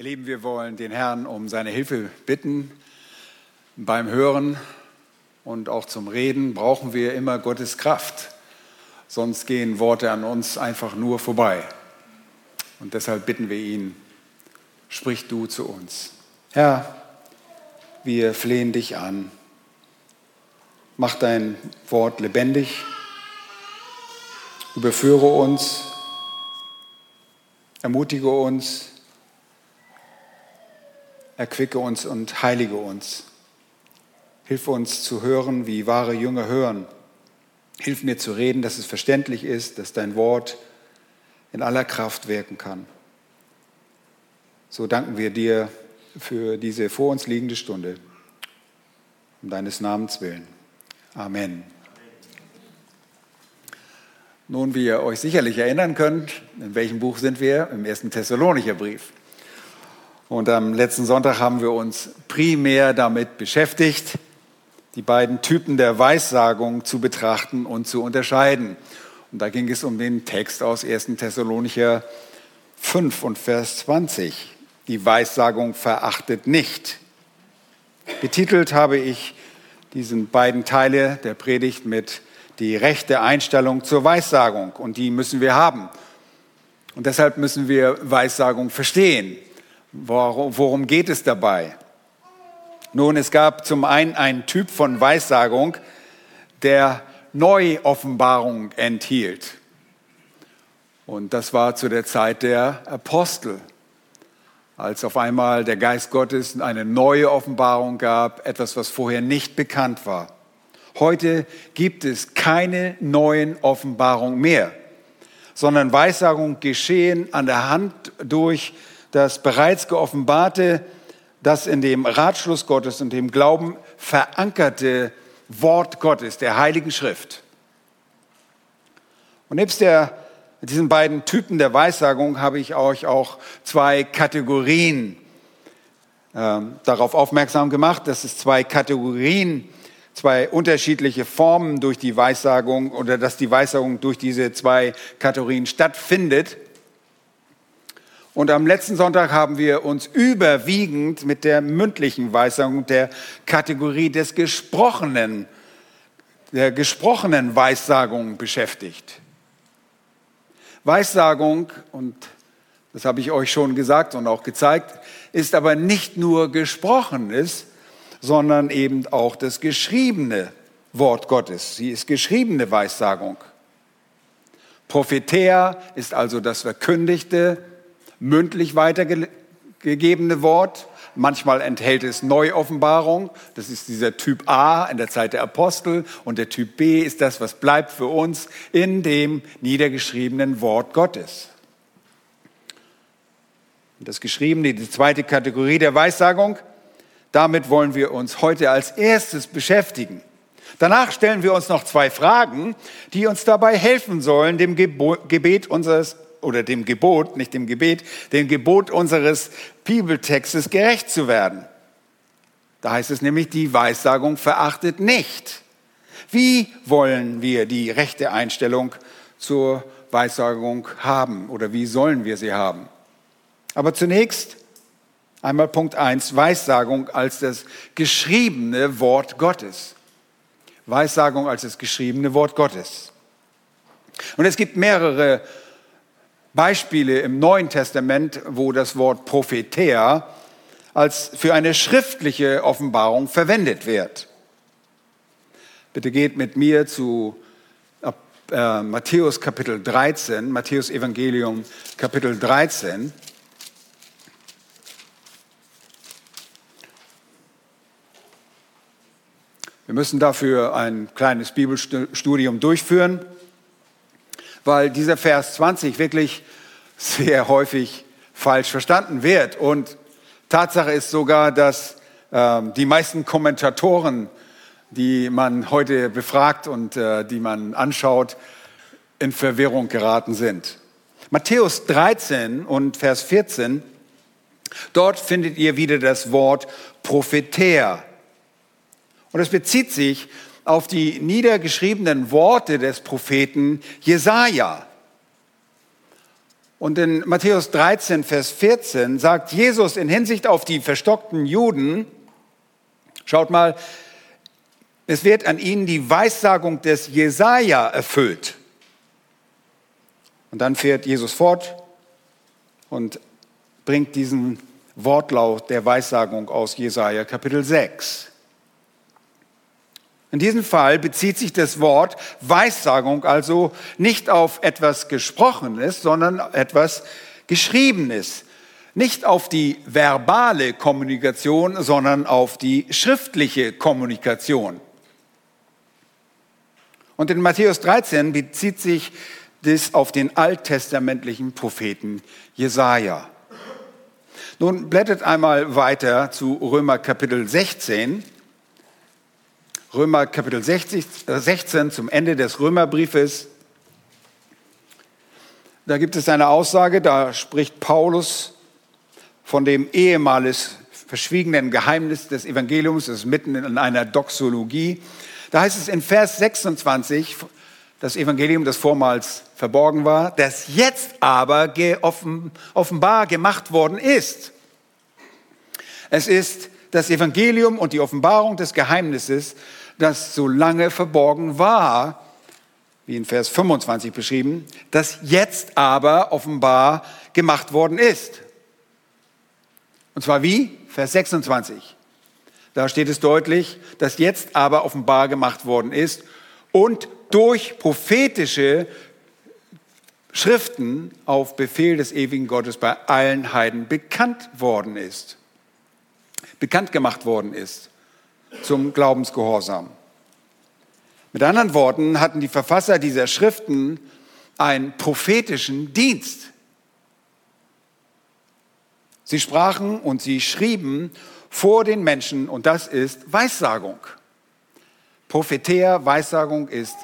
Ihr Lieben, wir wollen den Herrn um seine Hilfe bitten. Beim Hören und auch zum Reden brauchen wir immer Gottes Kraft. Sonst gehen Worte an uns einfach nur vorbei. Und deshalb bitten wir ihn, sprich du zu uns. Herr, wir flehen dich an. Mach dein Wort lebendig. Überführe uns. Ermutige uns erquicke uns und heilige uns. Hilf uns zu hören, wie wahre Jünger hören. Hilf mir zu reden, dass es verständlich ist, dass dein Wort in aller Kraft wirken kann. So danken wir dir für diese vor uns liegende Stunde, um deines Namens willen. Amen. Nun, wie ihr euch sicherlich erinnern könnt, in welchem Buch sind wir? Im ersten Thessalonicher Brief. Und am letzten Sonntag haben wir uns primär damit beschäftigt, die beiden Typen der Weissagung zu betrachten und zu unterscheiden. Und da ging es um den Text aus 1. Thessalonicher 5 und Vers 20. Die Weissagung verachtet nicht. Betitelt habe ich diesen beiden Teile der Predigt mit die rechte Einstellung zur Weissagung. Und die müssen wir haben. Und deshalb müssen wir Weissagung verstehen. Worum geht es dabei? Nun, es gab zum einen einen Typ von Weissagung, der Neuoffenbarung enthielt. Und das war zu der Zeit der Apostel, als auf einmal der Geist Gottes eine neue Offenbarung gab, etwas, was vorher nicht bekannt war. Heute gibt es keine neuen Offenbarungen mehr, sondern Weissagungen geschehen an der Hand durch das bereits geoffenbarte, das in dem Ratschluss Gottes und dem Glauben verankerte Wort Gottes, der Heiligen Schrift. Und nebst der, diesen beiden Typen der Weissagung habe ich euch auch zwei Kategorien äh, darauf aufmerksam gemacht, dass es zwei Kategorien, zwei unterschiedliche Formen durch die Weissagung oder dass die Weissagung durch diese zwei Kategorien stattfindet. Und am letzten Sonntag haben wir uns überwiegend mit der mündlichen Weissagung der Kategorie des Gesprochenen, der gesprochenen Weissagung beschäftigt. Weissagung, und das habe ich euch schon gesagt und auch gezeigt, ist aber nicht nur Gesprochenes, sondern eben auch das geschriebene Wort Gottes. Sie ist geschriebene Weissagung. Prophetea ist also das Verkündigte, mündlich weitergegebene Wort. Manchmal enthält es Neuoffenbarung. Das ist dieser Typ A in der Zeit der Apostel. Und der Typ B ist das, was bleibt für uns in dem niedergeschriebenen Wort Gottes. Das Geschriebene, die zweite Kategorie der Weissagung, damit wollen wir uns heute als erstes beschäftigen. Danach stellen wir uns noch zwei Fragen, die uns dabei helfen sollen, dem Gebet unseres oder dem Gebot, nicht dem Gebet, dem Gebot unseres Bibeltextes gerecht zu werden. Da heißt es nämlich, die Weissagung verachtet nicht. Wie wollen wir die rechte Einstellung zur Weissagung haben oder wie sollen wir sie haben? Aber zunächst einmal Punkt 1, Weissagung als das geschriebene Wort Gottes. Weissagung als das geschriebene Wort Gottes. Und es gibt mehrere Beispiele im Neuen Testament, wo das Wort Prophetea als für eine schriftliche Offenbarung verwendet wird. Bitte geht mit mir zu äh, Matthäus Kapitel 13, Matthäus Evangelium Kapitel 13. Wir müssen dafür ein kleines Bibelstudium durchführen weil dieser Vers 20 wirklich sehr häufig falsch verstanden wird. Und Tatsache ist sogar, dass äh, die meisten Kommentatoren, die man heute befragt und äh, die man anschaut, in Verwirrung geraten sind. Matthäus 13 und Vers 14, dort findet ihr wieder das Wort Propheter. Und es bezieht sich auf die niedergeschriebenen Worte des Propheten Jesaja. Und in Matthäus 13, Vers 14 sagt Jesus in Hinsicht auf die verstockten Juden, schaut mal, es wird an ihnen die Weissagung des Jesaja erfüllt. Und dann fährt Jesus fort und bringt diesen Wortlaut der Weissagung aus Jesaja Kapitel 6. In diesem Fall bezieht sich das Wort Weissagung also nicht auf etwas Gesprochenes, sondern etwas Geschriebenes. Nicht auf die verbale Kommunikation, sondern auf die schriftliche Kommunikation. Und in Matthäus 13 bezieht sich das auf den alttestamentlichen Propheten Jesaja. Nun blättert einmal weiter zu Römer Kapitel 16. Römer Kapitel 60, 16 äh, zum Ende des Römerbriefes. Da gibt es eine Aussage, da spricht Paulus von dem ehemals verschwiegenen Geheimnis des Evangeliums, das ist mitten in einer Doxologie. Da heißt es in Vers 26, das Evangelium, das vormals verborgen war, das jetzt aber offenbar gemacht worden ist. Es ist das Evangelium und die Offenbarung des Geheimnisses, das so lange verborgen war, wie in Vers 25 beschrieben, das jetzt aber offenbar gemacht worden ist. Und zwar wie? Vers 26. Da steht es deutlich, dass jetzt aber offenbar gemacht worden ist und durch prophetische Schriften auf Befehl des ewigen Gottes bei allen Heiden bekannt worden ist. Bekannt gemacht worden ist zum Glaubensgehorsam. Mit anderen Worten hatten die Verfasser dieser Schriften einen prophetischen Dienst. Sie sprachen und sie schrieben vor den Menschen und das ist Weissagung. Prophetea, Weissagung ist,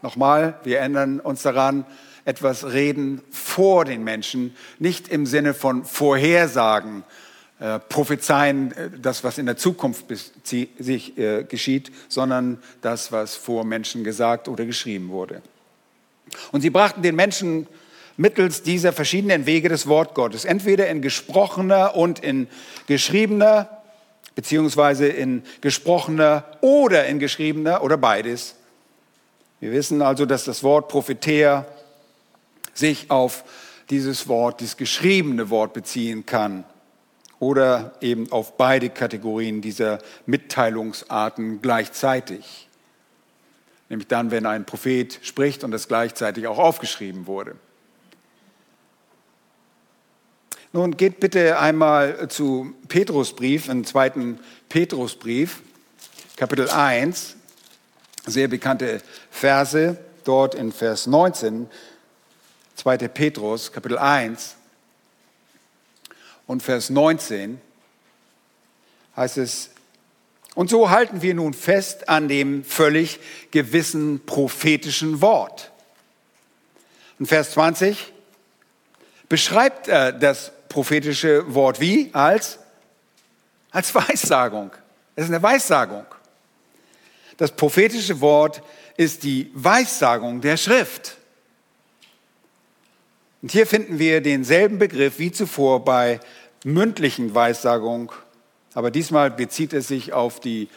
nochmal, wir erinnern uns daran, etwas reden vor den Menschen, nicht im Sinne von Vorhersagen, äh, prophezeien, äh, das, was in der Zukunft sich äh, geschieht, sondern das, was vor Menschen gesagt oder geschrieben wurde. Und sie brachten den Menschen mittels dieser verschiedenen Wege des Wort Gottes, entweder in gesprochener und in geschriebener, beziehungsweise in gesprochener oder in geschriebener oder beides. Wir wissen also, dass das Wort Propheter sich auf dieses Wort, dieses geschriebene Wort beziehen kann oder eben auf beide Kategorien dieser Mitteilungsarten gleichzeitig. Nämlich dann, wenn ein Prophet spricht und es gleichzeitig auch aufgeschrieben wurde. Nun geht bitte einmal zu Petrusbrief, einen zweiten Petrusbrief, Kapitel 1, sehr bekannte Verse, dort in Vers 19, 2. Petrus, Kapitel 1, und Vers 19 heißt es, und so halten wir nun fest an dem völlig gewissen prophetischen Wort. Und Vers 20 beschreibt er das prophetische Wort wie? Als, als Weissagung. Es ist eine Weissagung. Das prophetische Wort ist die Weissagung der Schrift. Und hier finden wir denselben Begriff wie zuvor bei mündlichen Weissagung, aber diesmal bezieht es sich auf die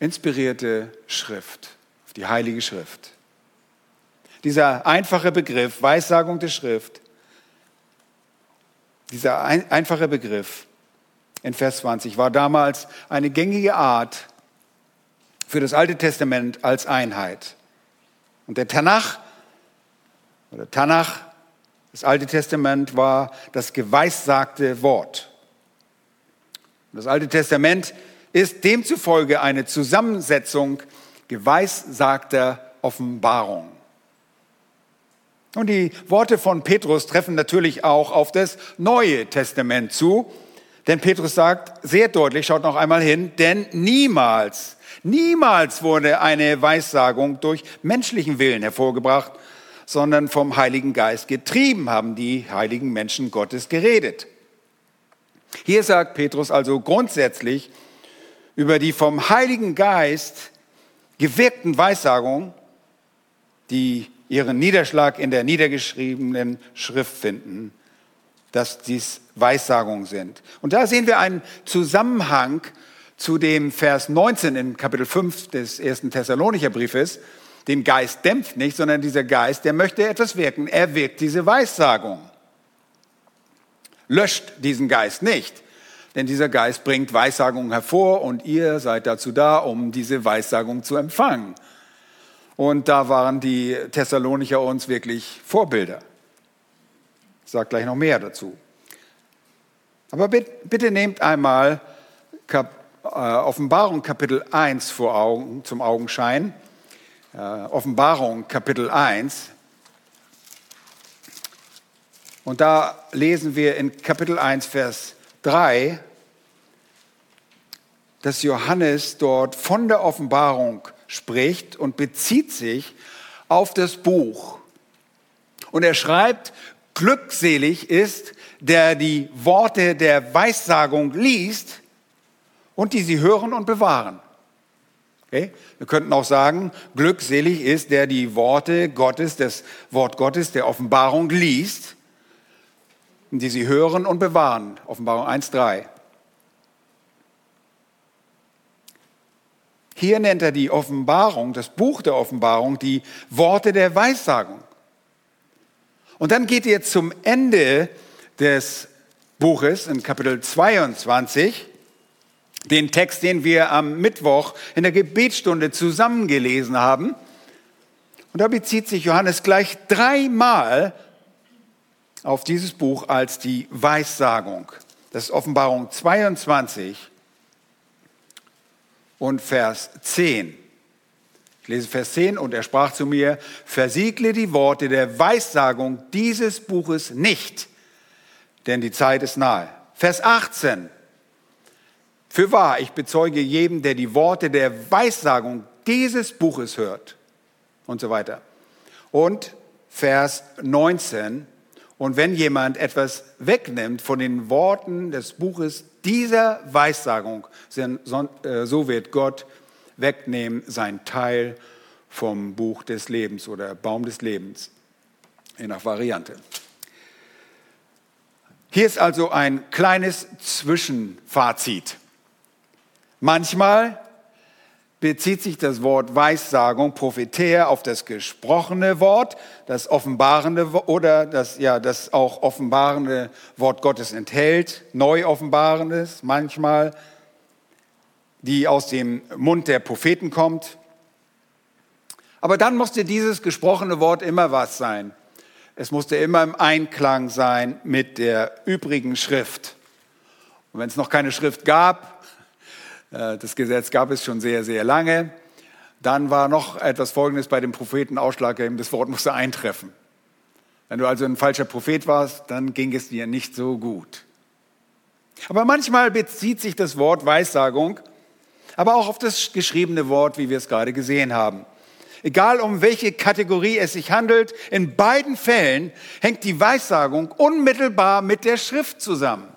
inspirierte Schrift, auf die Heilige Schrift. Dieser einfache Begriff, Weissagung der Schrift, dieser ein, einfache Begriff in Vers 20 war damals eine gängige Art für das Alte Testament als Einheit. Und der Tanach oder Tanach das Alte Testament war das geweissagte Wort. Das Alte Testament ist demzufolge eine Zusammensetzung geweissagter Offenbarung. Und die Worte von Petrus treffen natürlich auch auf das Neue Testament zu. Denn Petrus sagt sehr deutlich, schaut noch einmal hin, denn niemals, niemals wurde eine Weissagung durch menschlichen Willen hervorgebracht, sondern vom Heiligen Geist getrieben haben die heiligen Menschen Gottes geredet. Hier sagt Petrus also grundsätzlich über die vom Heiligen Geist gewirkten Weissagungen, die ihren Niederschlag in der niedergeschriebenen Schrift finden, dass dies Weissagungen sind. Und da sehen wir einen Zusammenhang zu dem Vers 19 in Kapitel 5 des ersten Thessalonicher Briefes. Den Geist dämpft nicht, sondern dieser Geist, der möchte etwas wirken. Er wirkt diese Weissagung. Löscht diesen Geist nicht, denn dieser Geist bringt Weissagungen hervor und ihr seid dazu da, um diese Weissagung zu empfangen. Und da waren die Thessalonicher uns wirklich Vorbilder. Ich sage gleich noch mehr dazu. Aber bitte, bitte nehmt einmal Kap äh, Offenbarung Kapitel 1 vor Augen, zum Augenschein. Äh, Offenbarung Kapitel 1. Und da lesen wir in Kapitel 1, Vers 3, dass Johannes dort von der Offenbarung spricht und bezieht sich auf das Buch. Und er schreibt, glückselig ist, der die Worte der Weissagung liest und die sie hören und bewahren. Okay? Wir könnten auch sagen, glückselig ist, der die Worte Gottes, das Wort Gottes, der Offenbarung liest, die sie hören und bewahren. Offenbarung 1.3. Hier nennt er die Offenbarung, das Buch der Offenbarung, die Worte der Weissagung. Und dann geht ihr zum Ende des Buches in Kapitel 22, den Text, den wir am Mittwoch in der Gebetsstunde zusammengelesen haben. Und da bezieht sich Johannes gleich dreimal auf dieses Buch als die Weissagung. Das ist Offenbarung 22, und Vers 10. Ich lese Vers 10 und er sprach zu mir, versiegle die Worte der Weissagung dieses Buches nicht, denn die Zeit ist nahe. Vers 18. Für wahr, ich bezeuge jedem, der die Worte der Weissagung dieses Buches hört und so weiter. Und Vers 19. Und wenn jemand etwas wegnimmt von den Worten des Buches dieser Weissagung, äh, so wird Gott wegnehmen sein Teil vom Buch des Lebens oder Baum des Lebens, je nach Variante. Hier ist also ein kleines Zwischenfazit. Manchmal bezieht sich das Wort Weissagung, Prophetär, auf das gesprochene Wort, das offenbarende oder das, ja, das auch offenbarende Wort Gottes enthält, neu offenbarendes manchmal, die aus dem Mund der Propheten kommt. Aber dann musste dieses gesprochene Wort immer was sein. Es musste immer im Einklang sein mit der übrigen Schrift. Und wenn es noch keine Schrift gab, das Gesetz gab es schon sehr, sehr lange. Dann war noch etwas Folgendes bei dem Propheten ausschlaggebend, das Wort musste eintreffen. Wenn du also ein falscher Prophet warst, dann ging es dir nicht so gut. Aber manchmal bezieht sich das Wort Weissagung, aber auch auf das geschriebene Wort, wie wir es gerade gesehen haben. Egal um welche Kategorie es sich handelt, in beiden Fällen hängt die Weissagung unmittelbar mit der Schrift zusammen.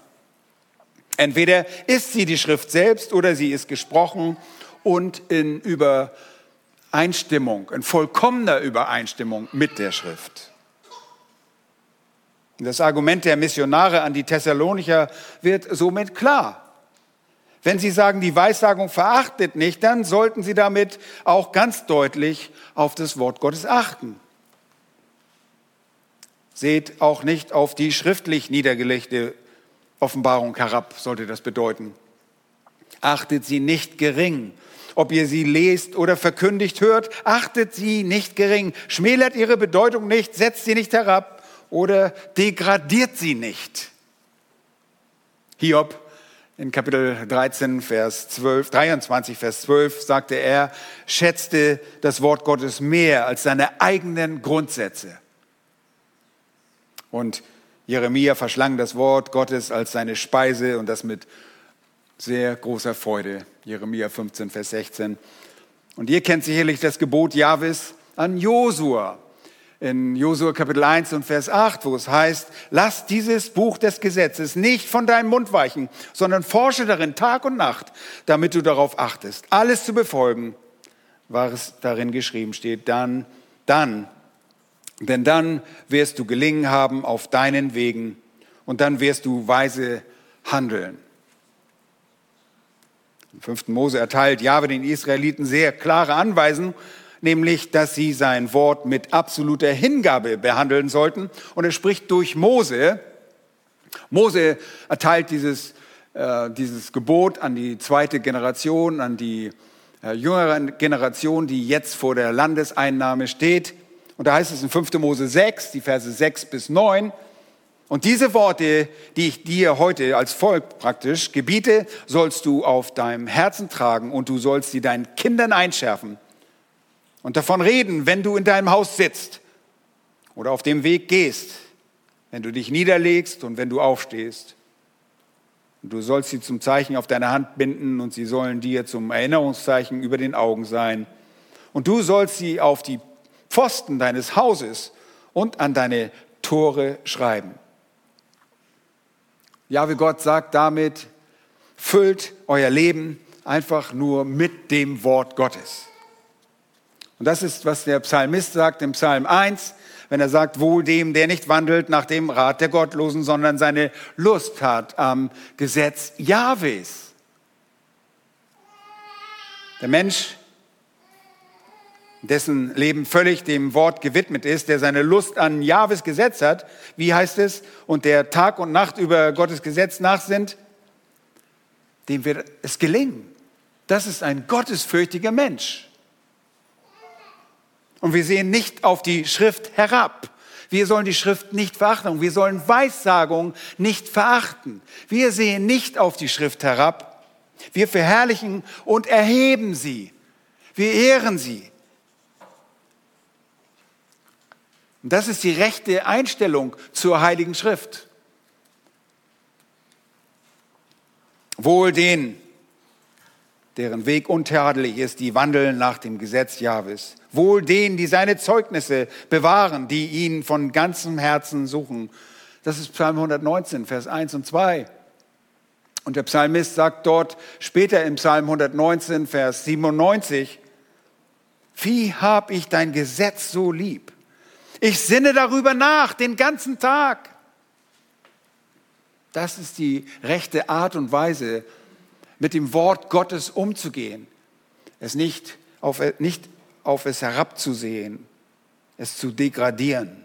Entweder ist sie die Schrift selbst oder sie ist gesprochen und in Übereinstimmung, in vollkommener Übereinstimmung mit der Schrift. Das Argument der Missionare an die Thessalonicher wird somit klar. Wenn sie sagen, die Weissagung verachtet nicht, dann sollten sie damit auch ganz deutlich auf das Wort Gottes achten. Seht auch nicht auf die schriftlich niedergelegte Offenbarung herab, sollte das bedeuten. Achtet sie nicht gering. Ob ihr sie lest oder verkündigt hört, achtet sie nicht gering. Schmälert ihre Bedeutung nicht, setzt sie nicht herab oder degradiert sie nicht. Hiob in Kapitel 13, Vers 12, 23, Vers 12 sagte er, schätzte das Wort Gottes mehr als seine eigenen Grundsätze. Und Jeremia verschlang das Wort Gottes als seine Speise und das mit sehr großer Freude. Jeremia 15, Vers 16. Und ihr kennt sicherlich das Gebot Jahwes an Josua. In Josua Kapitel 1 und Vers 8, wo es heißt, lass dieses Buch des Gesetzes nicht von deinem Mund weichen, sondern forsche darin Tag und Nacht, damit du darauf achtest, alles zu befolgen, was darin geschrieben steht. Dann, dann denn dann wirst du gelingen haben auf deinen Wegen und dann wirst du weise handeln. Im fünften Mose erteilt Jahwe den Israeliten sehr klare Anweisungen, nämlich, dass sie sein Wort mit absoluter Hingabe behandeln sollten. Und er spricht durch Mose. Mose erteilt dieses, äh, dieses Gebot an die zweite Generation, an die äh, jüngere Generation, die jetzt vor der Landeseinnahme steht. Und da heißt es in 5. Mose 6, die Verse 6 bis 9, und diese Worte, die ich dir heute als Volk praktisch gebiete, sollst du auf deinem Herzen tragen und du sollst sie deinen Kindern einschärfen und davon reden, wenn du in deinem Haus sitzt oder auf dem Weg gehst, wenn du dich niederlegst und wenn du aufstehst. Und du sollst sie zum Zeichen auf deine Hand binden und sie sollen dir zum Erinnerungszeichen über den Augen sein. Und du sollst sie auf die Pfosten deines Hauses und an deine Tore schreiben. Ja, wie Gott sagt damit, füllt euer Leben einfach nur mit dem Wort Gottes. Und das ist, was der Psalmist sagt im Psalm 1, wenn er sagt, wohl dem, der nicht wandelt nach dem Rat der Gottlosen, sondern seine Lust hat am Gesetz Jahwes. Der Mensch, dessen Leben völlig dem Wort gewidmet ist, der seine Lust an Jahwes Gesetz hat, wie heißt es, und der Tag und Nacht über Gottes Gesetz nachsinnt, dem wird es gelingen. Das ist ein gottesfürchtiger Mensch. Und wir sehen nicht auf die Schrift herab. Wir sollen die Schrift nicht verachten. Wir sollen Weissagung nicht verachten. Wir sehen nicht auf die Schrift herab. Wir verherrlichen und erheben sie. Wir ehren sie. Und das ist die rechte Einstellung zur Heiligen Schrift. Wohl den, deren Weg untadelig ist, die wandeln nach dem Gesetz Jahwes. Wohl denen, die seine Zeugnisse bewahren, die ihn von ganzem Herzen suchen. Das ist Psalm 119, Vers 1 und 2. Und der Psalmist sagt dort später im Psalm 119, Vers 97, wie hab ich dein Gesetz so lieb? Ich sinne darüber nach den ganzen Tag. Das ist die rechte Art und Weise, mit dem Wort Gottes umzugehen. Es nicht auf, nicht auf es herabzusehen, es zu degradieren.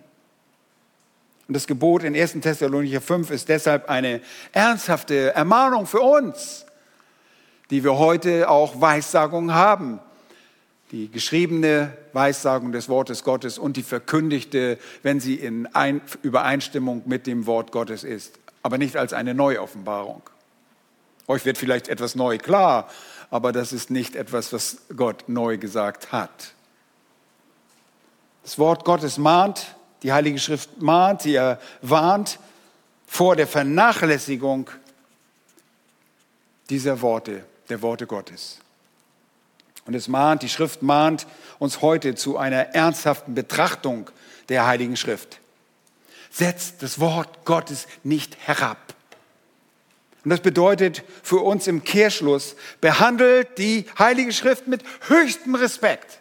Und das Gebot in 1. Thessalonicher 5 ist deshalb eine ernsthafte Ermahnung für uns, die wir heute auch Weissagung haben die geschriebene Weissagung des Wortes Gottes und die verkündigte, wenn sie in Ein Übereinstimmung mit dem Wort Gottes ist, aber nicht als eine Neuoffenbarung. Euch wird vielleicht etwas neu klar, aber das ist nicht etwas, was Gott neu gesagt hat. Das Wort Gottes mahnt, die Heilige Schrift mahnt, sie warnt vor der Vernachlässigung dieser Worte, der Worte Gottes. Und es mahnt, die Schrift mahnt uns heute zu einer ernsthaften Betrachtung der Heiligen Schrift. Setzt das Wort Gottes nicht herab. Und das bedeutet für uns im Kehrschluss, behandelt die Heilige Schrift mit höchstem Respekt.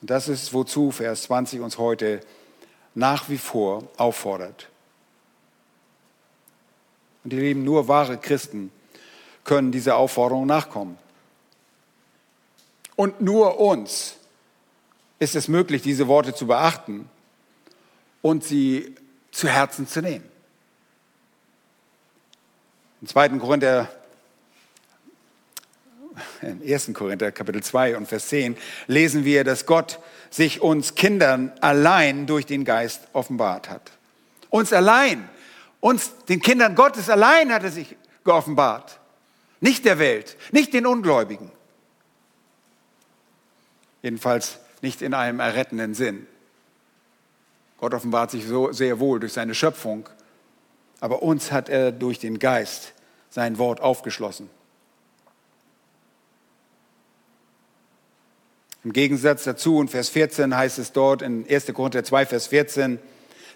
Und das ist, wozu Vers 20 uns heute nach wie vor auffordert. Und ihr Lieben, nur wahre Christen können dieser Aufforderung nachkommen. Und nur uns ist es möglich, diese Worte zu beachten und sie zu Herzen zu nehmen. Im 2. Korinther, im 1. Korinther Kapitel 2 und Vers 10 lesen wir, dass Gott sich uns Kindern allein durch den Geist offenbart hat. Uns allein, uns, den Kindern Gottes allein hat er sich geoffenbart. Nicht der Welt, nicht den Ungläubigen. Jedenfalls nicht in einem errettenden Sinn. Gott offenbart sich so sehr wohl durch seine Schöpfung, aber uns hat er durch den Geist sein Wort aufgeschlossen. Im Gegensatz dazu, in Vers 14 heißt es dort in 1. Korinther 2, Vers 14,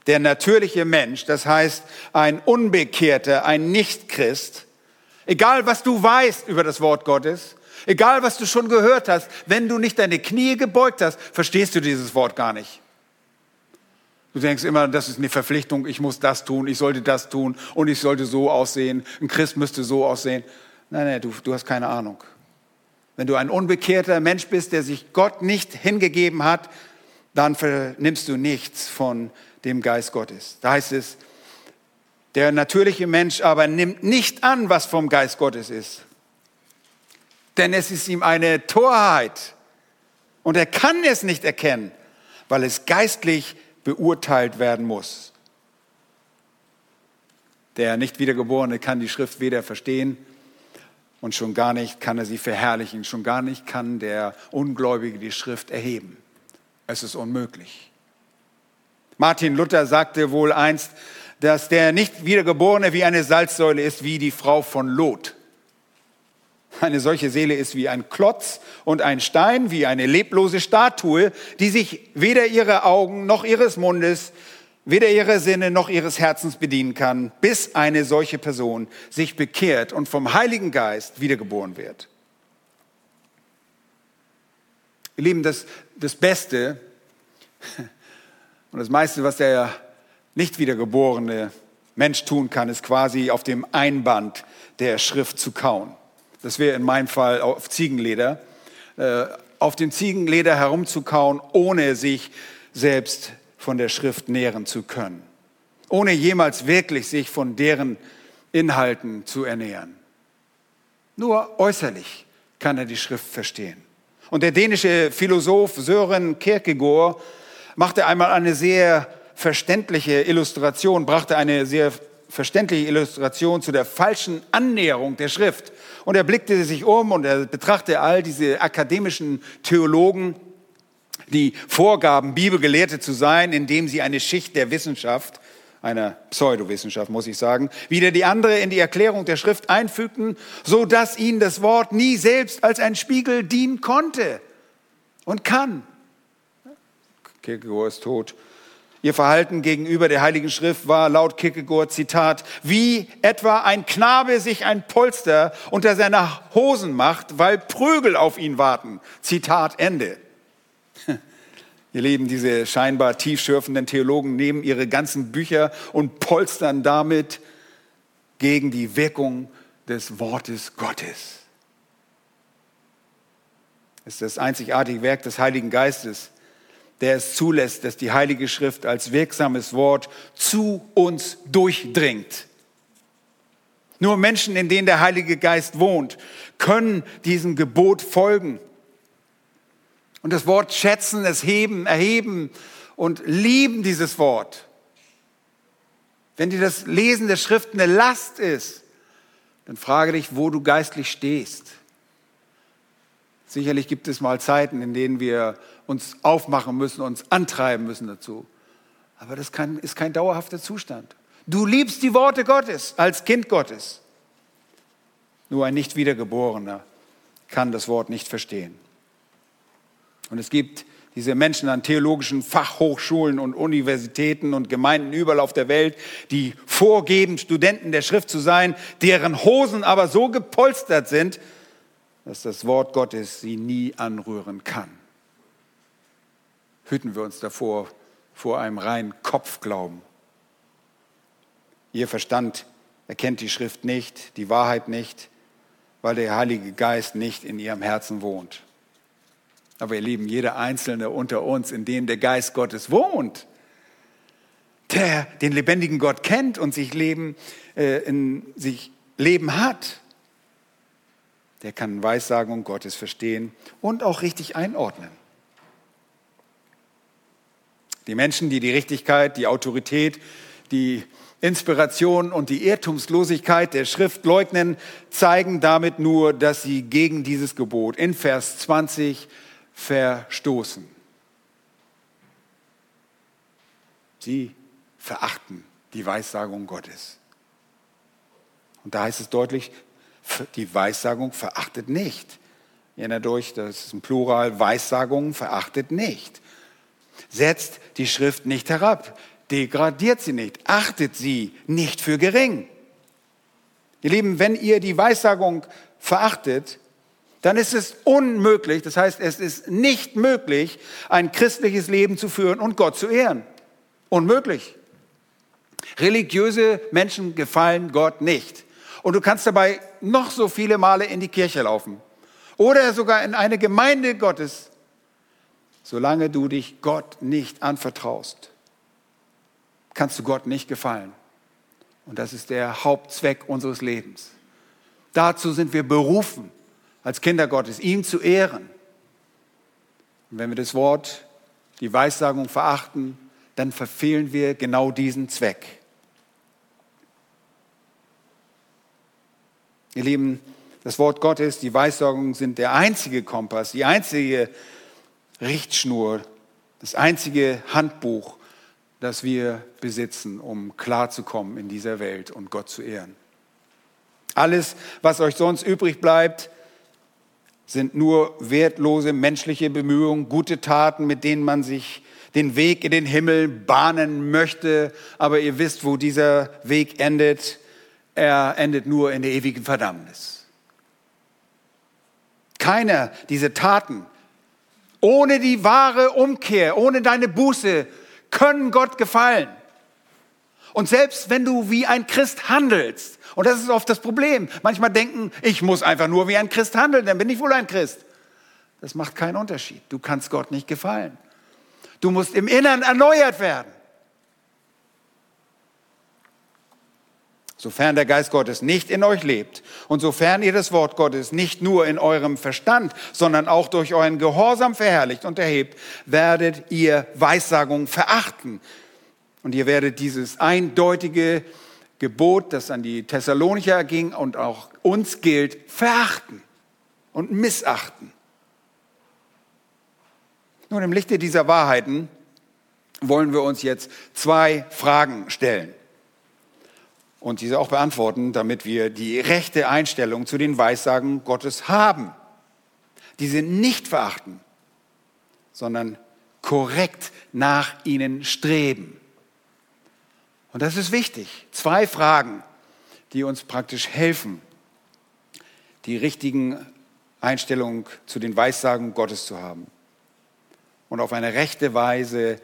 der natürliche Mensch, das heißt ein Unbekehrter, ein Nichtchrist, Egal, was du weißt über das Wort Gottes, Egal, was du schon gehört hast, wenn du nicht deine Knie gebeugt hast, verstehst du dieses Wort gar nicht. Du denkst immer, das ist eine Verpflichtung, ich muss das tun, ich sollte das tun und ich sollte so aussehen, ein Christ müsste so aussehen. Nein, nein, du, du hast keine Ahnung. Wenn du ein unbekehrter Mensch bist, der sich Gott nicht hingegeben hat, dann vernimmst du nichts von dem Geist Gottes. Da heißt es, der natürliche Mensch aber nimmt nicht an, was vom Geist Gottes ist. Denn es ist ihm eine Torheit. Und er kann es nicht erkennen, weil es geistlich beurteilt werden muss. Der nicht wiedergeborene kann die Schrift weder verstehen und schon gar nicht kann er sie verherrlichen, schon gar nicht kann der Ungläubige die Schrift erheben. Es ist unmöglich. Martin Luther sagte wohl einst, dass der nicht wiedergeborene wie eine Salzsäule ist, wie die Frau von Lot. Eine solche Seele ist wie ein Klotz und ein Stein, wie eine leblose Statue, die sich weder ihrer Augen noch ihres Mundes, weder ihrer Sinne noch ihres Herzens bedienen kann, bis eine solche Person sich bekehrt und vom Heiligen Geist wiedergeboren wird. Ihr Lieben, das, das Beste und das meiste, was der nicht wiedergeborene Mensch tun kann, ist quasi auf dem Einband der Schrift zu kauen. Das wäre in meinem Fall auf Ziegenleder. Äh, auf dem Ziegenleder herumzukauen, ohne sich selbst von der Schrift nähren zu können. Ohne jemals wirklich sich von deren Inhalten zu ernähren. Nur äußerlich kann er die Schrift verstehen. Und der dänische Philosoph Sören Kierkegaard machte einmal eine sehr verständliche Illustration, brachte eine sehr verständliche Illustration zu der falschen Annäherung der Schrift. Und er blickte sich um und er betrachtete all diese akademischen Theologen, die vorgaben, Bibelgelehrte zu sein, indem sie eine Schicht der Wissenschaft, einer Pseudowissenschaft, muss ich sagen, wieder die andere in die Erklärung der Schrift einfügten, so dass ihnen das Wort nie selbst als ein Spiegel dienen konnte und kann. Kierkegaard ist tot. Ihr Verhalten gegenüber der Heiligen Schrift war laut Kierkegaard, Zitat, wie etwa ein Knabe sich ein Polster unter seiner Hosen macht, weil Prügel auf ihn warten. Zitat Ende. Ihr Lieben, diese scheinbar tiefschürfenden Theologen nehmen ihre ganzen Bücher und polstern damit gegen die Wirkung des Wortes Gottes. Es ist das einzigartige Werk des Heiligen Geistes, der es zulässt, dass die Heilige Schrift als wirksames Wort zu uns durchdringt. Nur Menschen, in denen der Heilige Geist wohnt, können diesem Gebot folgen. Und das Wort schätzen, es heben, erheben und lieben dieses Wort. Wenn dir das Lesen der Schrift eine Last ist, dann frage dich, wo du geistlich stehst. Sicherlich gibt es mal Zeiten, in denen wir uns aufmachen müssen, uns antreiben müssen dazu. Aber das kann, ist kein dauerhafter Zustand. Du liebst die Worte Gottes als Kind Gottes. Nur ein nicht wiedergeborener kann das Wort nicht verstehen. Und es gibt diese Menschen an theologischen Fachhochschulen und Universitäten und Gemeinden überall auf der Welt, die vorgeben, Studenten der Schrift zu sein, deren Hosen aber so gepolstert sind, dass das Wort Gottes sie nie anrühren kann hüten wir uns davor, vor einem reinen Kopfglauben. Ihr Verstand erkennt die Schrift nicht, die Wahrheit nicht, weil der Heilige Geist nicht in ihrem Herzen wohnt. Aber ihr Lieben, jeder Einzelne unter uns, in dem der Geist Gottes wohnt, der den lebendigen Gott kennt und sich Leben, äh, in sich Leben hat, der kann Weissagung Gottes verstehen und auch richtig einordnen. Die Menschen, die die Richtigkeit, die Autorität, die Inspiration und die Irrtumslosigkeit der Schrift leugnen, zeigen damit nur, dass sie gegen dieses Gebot in Vers 20 verstoßen. Sie verachten die Weissagung Gottes. Und da heißt es deutlich, die Weissagung verachtet nicht. Erinnert euch, das ist ein Plural, Weissagung verachtet nicht setzt die Schrift nicht herab, degradiert sie nicht, achtet sie nicht für gering. Ihr Lieben, wenn ihr die Weissagung verachtet, dann ist es unmöglich, das heißt, es ist nicht möglich, ein christliches Leben zu führen und Gott zu ehren. Unmöglich. Religiöse Menschen gefallen Gott nicht. Und du kannst dabei noch so viele Male in die Kirche laufen oder sogar in eine Gemeinde Gottes, solange du dich Gott nicht anvertraust, kannst du Gott nicht gefallen. Und das ist der Hauptzweck unseres Lebens. Dazu sind wir berufen als Kinder Gottes, ihm zu ehren. Und wenn wir das Wort, die Weissagung verachten, dann verfehlen wir genau diesen Zweck. Ihr Lieben, das Wort Gottes, die Weissagung sind der einzige Kompass, die einzige Richtschnur, das einzige Handbuch, das wir besitzen, um klarzukommen in dieser Welt und Gott zu ehren. Alles, was euch sonst übrig bleibt, sind nur wertlose menschliche Bemühungen, gute Taten, mit denen man sich den Weg in den Himmel bahnen möchte. Aber ihr wisst, wo dieser Weg endet. Er endet nur in der ewigen Verdammnis. Keiner dieser Taten ohne die wahre Umkehr, ohne deine Buße können Gott gefallen. Und selbst wenn du wie ein Christ handelst, und das ist oft das Problem. Manchmal denken, ich muss einfach nur wie ein Christ handeln, dann bin ich wohl ein Christ. Das macht keinen Unterschied. Du kannst Gott nicht gefallen. Du musst im Innern erneuert werden. Sofern der Geist Gottes nicht in euch lebt und sofern ihr das Wort Gottes nicht nur in eurem Verstand, sondern auch durch euren Gehorsam verherrlicht und erhebt, werdet ihr Weissagung verachten. Und ihr werdet dieses eindeutige Gebot, das an die Thessalonicher ging und auch uns gilt, verachten und missachten. Nun, im Lichte dieser Wahrheiten wollen wir uns jetzt zwei Fragen stellen und diese auch beantworten, damit wir die rechte Einstellung zu den Weissagen Gottes haben. Diese nicht verachten, sondern korrekt nach ihnen streben. Und das ist wichtig. Zwei Fragen, die uns praktisch helfen, die richtigen Einstellungen zu den Weissagen Gottes zu haben und auf eine rechte Weise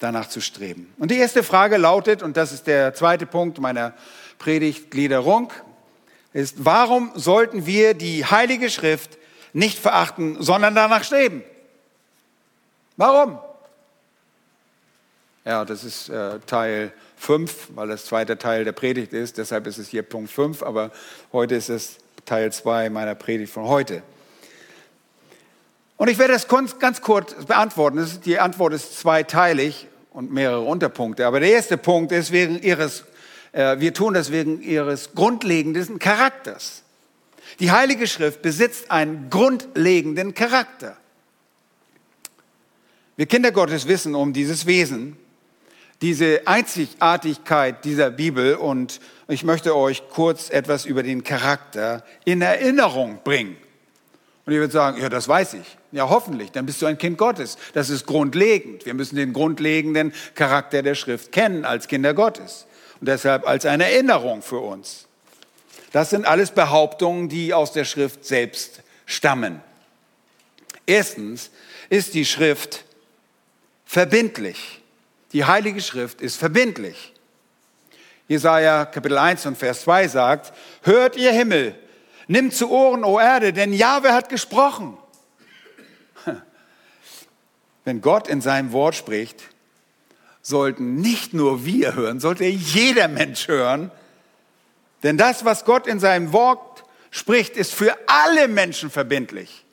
danach zu streben. Und die erste Frage lautet, und das ist der zweite Punkt meiner Predigtgliederung, ist, warum sollten wir die Heilige Schrift nicht verachten, sondern danach streben? Warum? Ja, das ist äh, Teil 5, weil das zweite Teil der Predigt ist. Deshalb ist es hier Punkt 5, aber heute ist es Teil 2 meiner Predigt von heute. Und ich werde das ganz kurz beantworten. Die Antwort ist zweiteilig und mehrere Unterpunkte. Aber der erste Punkt ist wegen ihres, äh, wir tun das wegen ihres grundlegenden Charakters. Die Heilige Schrift besitzt einen grundlegenden Charakter. Wir Kinder Gottes wissen um dieses Wesen diese Einzigartigkeit dieser Bibel und ich möchte euch kurz etwas über den Charakter in Erinnerung bringen. Und ihr würdet sagen, ja, das weiß ich. Ja, hoffentlich, dann bist du ein Kind Gottes. Das ist grundlegend. Wir müssen den grundlegenden Charakter der Schrift kennen als Kinder Gottes. Und deshalb als eine Erinnerung für uns. Das sind alles Behauptungen, die aus der Schrift selbst stammen. Erstens ist die Schrift verbindlich. Die Heilige Schrift ist verbindlich. Jesaja Kapitel 1 und Vers 2 sagt, hört ihr Himmel, nimmt zu Ohren, o Erde, denn Jahwe hat gesprochen. Wenn Gott in seinem Wort spricht, sollten nicht nur wir hören, sollte jeder Mensch hören, denn das, was Gott in seinem Wort spricht, ist für alle Menschen verbindlich.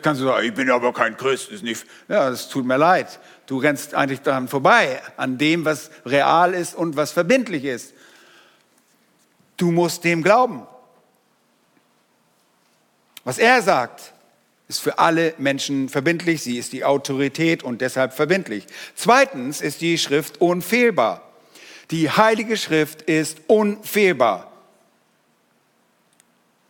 Kannst du sagen, ich bin aber kein Christ, ist nicht. Ja, es tut mir leid. Du rennst eigentlich daran vorbei, an dem, was real ist und was verbindlich ist. Du musst dem glauben. Was er sagt, ist für alle Menschen verbindlich. Sie ist die Autorität und deshalb verbindlich. Zweitens ist die Schrift unfehlbar. Die Heilige Schrift ist unfehlbar.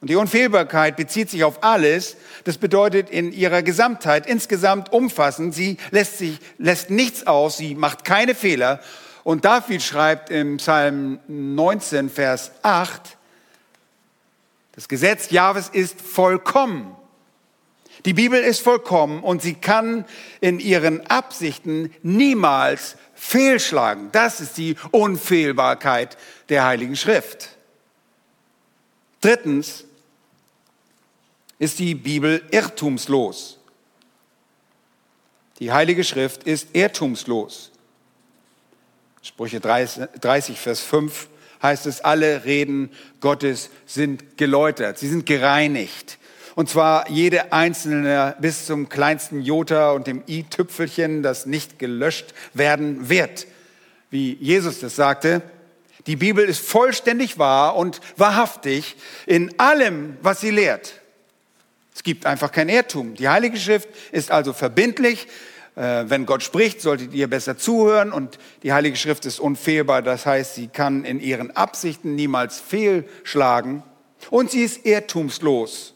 Und die Unfehlbarkeit bezieht sich auf alles. Das bedeutet in ihrer Gesamtheit, insgesamt umfassend. Sie lässt sich, lässt nichts aus. Sie macht keine Fehler. Und David schreibt im Psalm 19, Vers 8, Das Gesetz Jahwes ist vollkommen. Die Bibel ist vollkommen und sie kann in ihren Absichten niemals fehlschlagen. Das ist die Unfehlbarkeit der Heiligen Schrift. Drittens ist die Bibel irrtumslos. Die Heilige Schrift ist irrtumslos. Sprüche 30, Vers 5 heißt es, alle Reden Gottes sind geläutert, sie sind gereinigt. Und zwar jede einzelne bis zum kleinsten Jota und dem i-Tüpfelchen, das nicht gelöscht werden wird. Wie Jesus das sagte, die Bibel ist vollständig wahr und wahrhaftig in allem, was sie lehrt. Es gibt einfach kein Irrtum. Die Heilige Schrift ist also verbindlich. Äh, wenn Gott spricht, solltet ihr besser zuhören und die Heilige Schrift ist unfehlbar. Das heißt, sie kann in ihren Absichten niemals fehlschlagen und sie ist irrtumslos.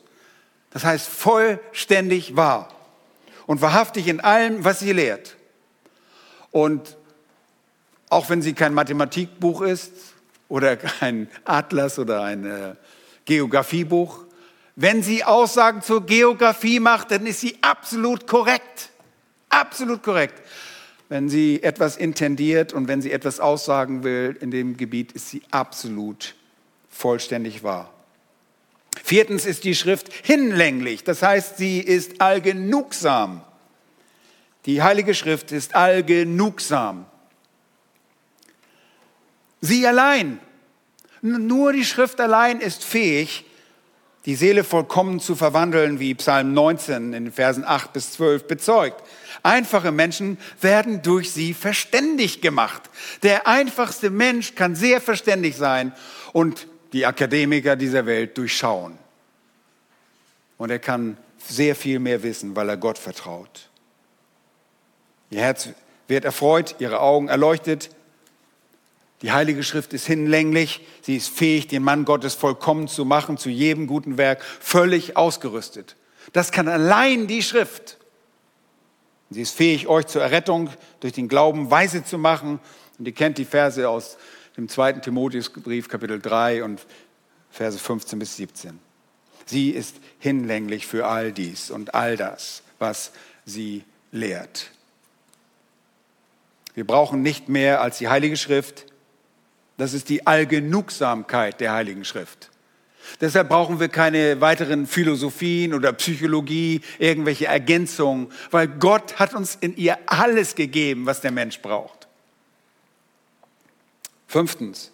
Das heißt vollständig wahr und wahrhaftig in allem, was sie lehrt. Und auch wenn sie kein Mathematikbuch ist oder kein Atlas oder ein äh, Geografiebuch, wenn sie Aussagen zur Geografie macht, dann ist sie absolut korrekt. Absolut korrekt. Wenn sie etwas intendiert und wenn sie etwas aussagen will in dem Gebiet, ist sie absolut vollständig wahr. Viertens ist die Schrift hinlänglich, das heißt, sie ist allgenugsam. Die Heilige Schrift ist allgenugsam. Sie allein, nur die Schrift allein ist fähig, die Seele vollkommen zu verwandeln, wie Psalm 19 in Versen 8 bis 12 bezeugt. Einfache Menschen werden durch sie verständig gemacht. Der einfachste Mensch kann sehr verständig sein und die Akademiker dieser Welt durchschauen. Und er kann sehr viel mehr wissen, weil er Gott vertraut. Ihr Herz wird erfreut, ihre Augen erleuchtet. Die Heilige Schrift ist hinlänglich. Sie ist fähig, den Mann Gottes vollkommen zu machen, zu jedem guten Werk, völlig ausgerüstet. Das kann allein die Schrift. Sie ist fähig, euch zur Errettung durch den Glauben weise zu machen. Und ihr kennt die Verse aus dem zweiten Timotheusbrief, Kapitel 3 und Verse 15 bis 17. Sie ist hinlänglich für all dies und all das, was sie lehrt. Wir brauchen nicht mehr als die Heilige Schrift. Das ist die Allgenugsamkeit der Heiligen Schrift. Deshalb brauchen wir keine weiteren Philosophien oder Psychologie, irgendwelche Ergänzungen, weil Gott hat uns in ihr alles gegeben, was der Mensch braucht. Fünftens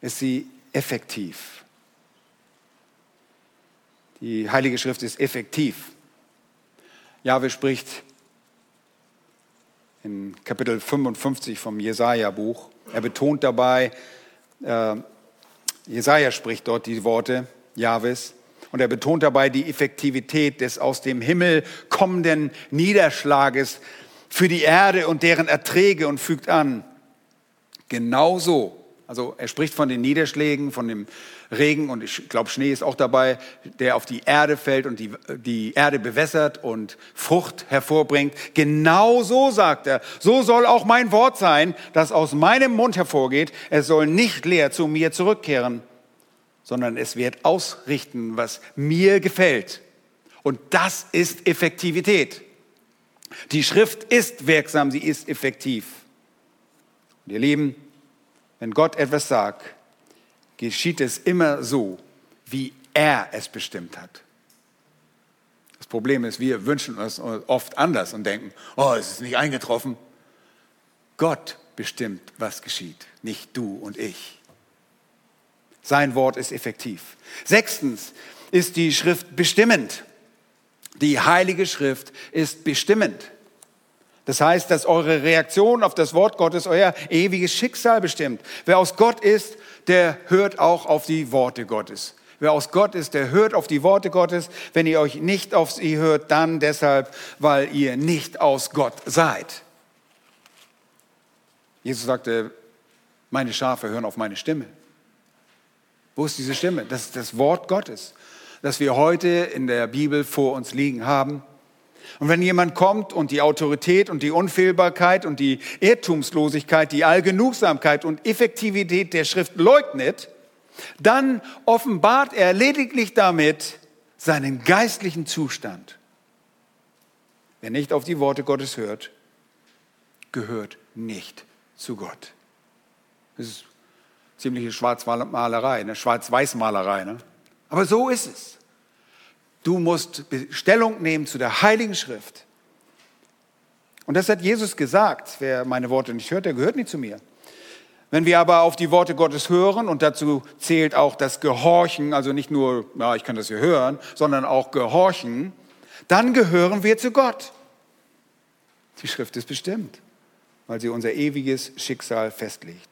ist sie effektiv. Die Heilige Schrift ist effektiv. Jahwe spricht in Kapitel 55 vom Jesaja-Buch. Er betont dabei, äh, Jesaja spricht dort die Worte Jahwes. Und er betont dabei die Effektivität des aus dem Himmel kommenden Niederschlages für die Erde und deren Erträge und fügt an, Genauso. Also er spricht von den Niederschlägen, von dem Regen und ich glaube, Schnee ist auch dabei, der auf die Erde fällt und die, die Erde bewässert und Frucht hervorbringt. Genauso sagt er, so soll auch mein Wort sein, das aus meinem Mund hervorgeht. Es soll nicht leer zu mir zurückkehren, sondern es wird ausrichten, was mir gefällt. Und das ist Effektivität. Die Schrift ist wirksam, sie ist effektiv. Und ihr Lieben, wenn Gott etwas sagt, geschieht es immer so, wie er es bestimmt hat. Das Problem ist, wir wünschen uns oft anders und denken, oh, es ist nicht eingetroffen. Gott bestimmt, was geschieht, nicht du und ich. Sein Wort ist effektiv. Sechstens ist die Schrift bestimmend. Die Heilige Schrift ist bestimmend. Das heißt, dass eure Reaktion auf das Wort Gottes euer ewiges Schicksal bestimmt. Wer aus Gott ist, der hört auch auf die Worte Gottes. Wer aus Gott ist, der hört auf die Worte Gottes. Wenn ihr euch nicht auf sie hört, dann deshalb, weil ihr nicht aus Gott seid. Jesus sagte, meine Schafe hören auf meine Stimme. Wo ist diese Stimme? Das ist das Wort Gottes, das wir heute in der Bibel vor uns liegen haben. Und wenn jemand kommt und die Autorität und die Unfehlbarkeit und die Irrtumslosigkeit, die Allgenugsamkeit und Effektivität der Schrift leugnet, dann offenbart er lediglich damit seinen geistlichen Zustand. Wer nicht auf die Worte Gottes hört, gehört nicht zu Gott. Das ist ziemliche Schwarzmalerei, eine Schwarz-Weiß-Malerei. Ne? Aber so ist es. Du musst Stellung nehmen zu der Heiligen Schrift. Und das hat Jesus gesagt. Wer meine Worte nicht hört, der gehört nicht zu mir. Wenn wir aber auf die Worte Gottes hören, und dazu zählt auch das Gehorchen, also nicht nur, ja, ich kann das hier hören, sondern auch Gehorchen, dann gehören wir zu Gott. Die Schrift ist bestimmt, weil sie unser ewiges Schicksal festlegt.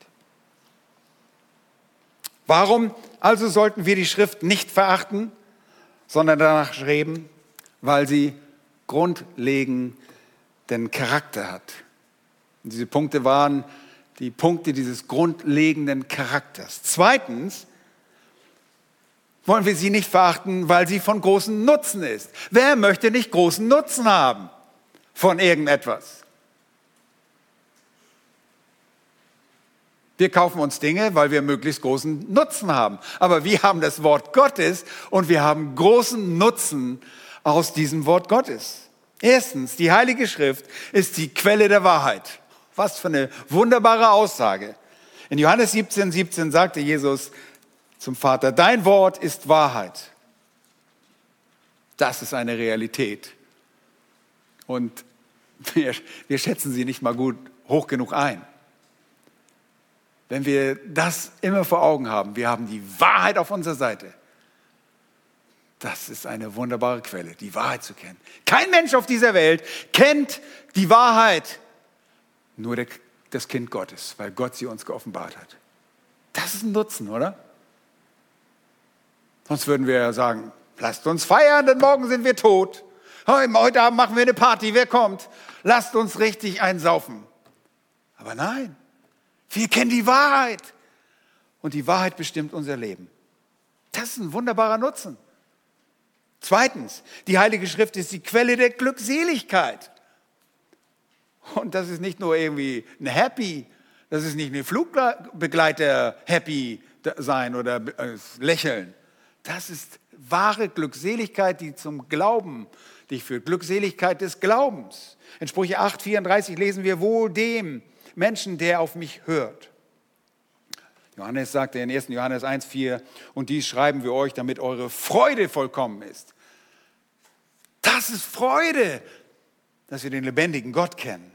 Warum also sollten wir die Schrift nicht verachten, sondern danach streben? Weil sie grundlegenden Charakter hat. Und diese Punkte waren die Punkte dieses grundlegenden Charakters. Zweitens wollen wir sie nicht verachten, weil sie von großem Nutzen ist. Wer möchte nicht großen Nutzen haben von irgendetwas? Wir kaufen uns Dinge, weil wir möglichst großen Nutzen haben. Aber wir haben das Wort Gottes und wir haben großen Nutzen aus diesem Wort Gottes. Erstens, die Heilige Schrift ist die Quelle der Wahrheit. Was für eine wunderbare Aussage. In Johannes 17, 17 sagte Jesus zum Vater, dein Wort ist Wahrheit. Das ist eine Realität. Und wir, wir schätzen sie nicht mal gut hoch genug ein. Wenn wir das immer vor Augen haben, wir haben die Wahrheit auf unserer Seite. Das ist eine wunderbare Quelle, die Wahrheit zu kennen. Kein Mensch auf dieser Welt kennt die Wahrheit, nur der, das Kind Gottes, weil Gott sie uns geoffenbart hat. Das ist ein Nutzen, oder? Sonst würden wir ja sagen, lasst uns feiern, denn morgen sind wir tot. Heute Abend machen wir eine Party, wer kommt? Lasst uns richtig einsaufen. Aber nein, wir kennen die Wahrheit. Und die Wahrheit bestimmt unser Leben. Das ist ein wunderbarer Nutzen. Zweitens, die Heilige Schrift ist die Quelle der Glückseligkeit. Und das ist nicht nur irgendwie ein Happy, das ist nicht eine Flugbegleiter Happy sein oder äh, lächeln. Das ist wahre Glückseligkeit, die zum Glauben dich führt. Glückseligkeit des Glaubens. In Sprüche 8, 34 lesen wir wohl dem, Menschen, der auf mich hört. Johannes sagte in 1. Johannes 1,4, und dies schreiben wir euch, damit eure Freude vollkommen ist. Das ist Freude, dass wir den lebendigen Gott kennen.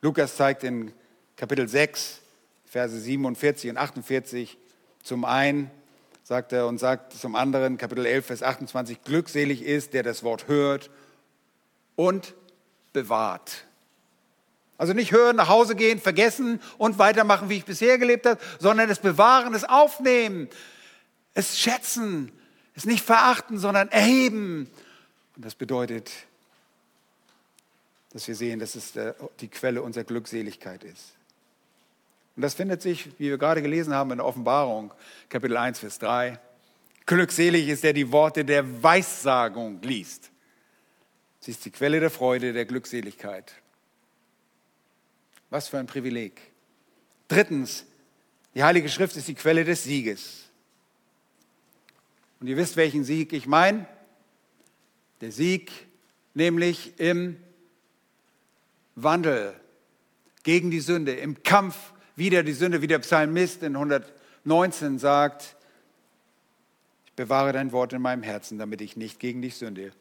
Lukas zeigt in Kapitel 6, Verse 47 und 48 zum einen, sagt er, und sagt zum anderen, Kapitel 11, Vers 28, glückselig ist, der das Wort hört und bewahrt. Also nicht hören, nach Hause gehen, vergessen und weitermachen, wie ich bisher gelebt habe, sondern es bewahren, es aufnehmen, es schätzen, es nicht verachten, sondern erheben. Und das bedeutet, dass wir sehen, dass es die Quelle unserer Glückseligkeit ist. Und das findet sich, wie wir gerade gelesen haben, in der Offenbarung, Kapitel 1, Vers 3. Glückselig ist der die Worte der Weissagung liest. Sie ist die Quelle der Freude, der Glückseligkeit. Was für ein Privileg. Drittens, die Heilige Schrift ist die Quelle des Sieges. Und ihr wisst, welchen Sieg ich meine? Der Sieg nämlich im Wandel gegen die Sünde, im Kampf wider die Sünde, wie der Psalmist in 119 sagt, ich bewahre dein Wort in meinem Herzen, damit ich nicht gegen dich sünde.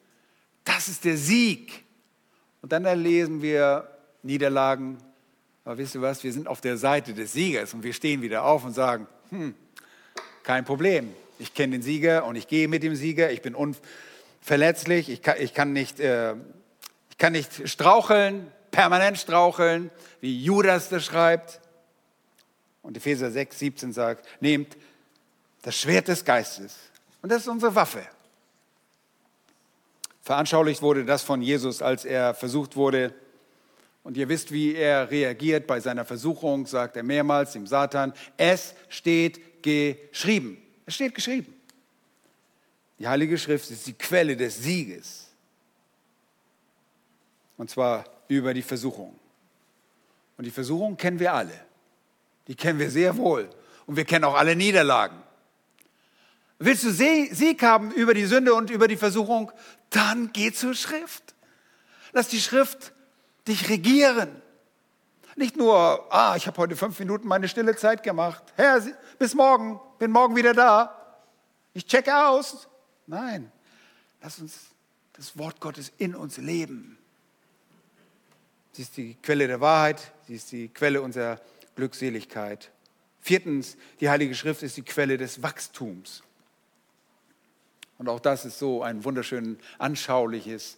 Das ist der Sieg. Und dann erlesen wir Niederlagen, aber wisst ihr was, wir sind auf der Seite des Siegers und wir stehen wieder auf und sagen, hm, kein Problem. Ich kenne den Sieger und ich gehe mit dem Sieger. Ich bin unverletzlich. Ich kann, ich kann, nicht, äh, ich kann nicht straucheln, permanent straucheln, wie Judas das schreibt. Und Epheser 6, 17 sagt, nehmt das Schwert des Geistes. Und das ist unsere Waffe. Veranschaulicht wurde das von Jesus, als er versucht wurde, und ihr wisst, wie er reagiert bei seiner Versuchung, sagt er mehrmals dem Satan, es steht geschrieben. Es steht geschrieben. Die Heilige Schrift ist die Quelle des Sieges. Und zwar über die Versuchung. Und die Versuchung kennen wir alle. Die kennen wir sehr wohl. Und wir kennen auch alle Niederlagen. Willst du Sieg haben über die Sünde und über die Versuchung? Dann geh zur Schrift. Lass die Schrift dich regieren. Nicht nur, ah, ich habe heute fünf Minuten meine stille Zeit gemacht. Herr, bis morgen, bin morgen wieder da. Ich checke aus. Nein, lass uns das Wort Gottes in uns leben. Sie ist die Quelle der Wahrheit, sie ist die Quelle unserer Glückseligkeit. Viertens, die Heilige Schrift ist die Quelle des Wachstums. Und auch das ist so ein wunderschön anschauliches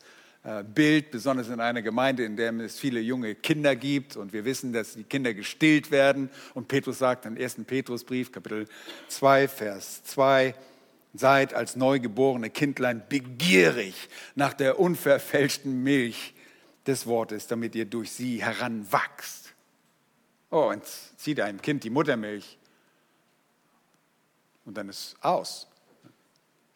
Bild, besonders in einer Gemeinde, in der es viele junge Kinder gibt und wir wissen, dass die Kinder gestillt werden. Und Petrus sagt im 1. Petrusbrief, Kapitel 2, Vers 2, seid als neugeborene Kindlein begierig nach der unverfälschten Milch des Wortes, damit ihr durch sie heranwachst. Oh, und zieht einem Kind die Muttermilch und dann ist aus.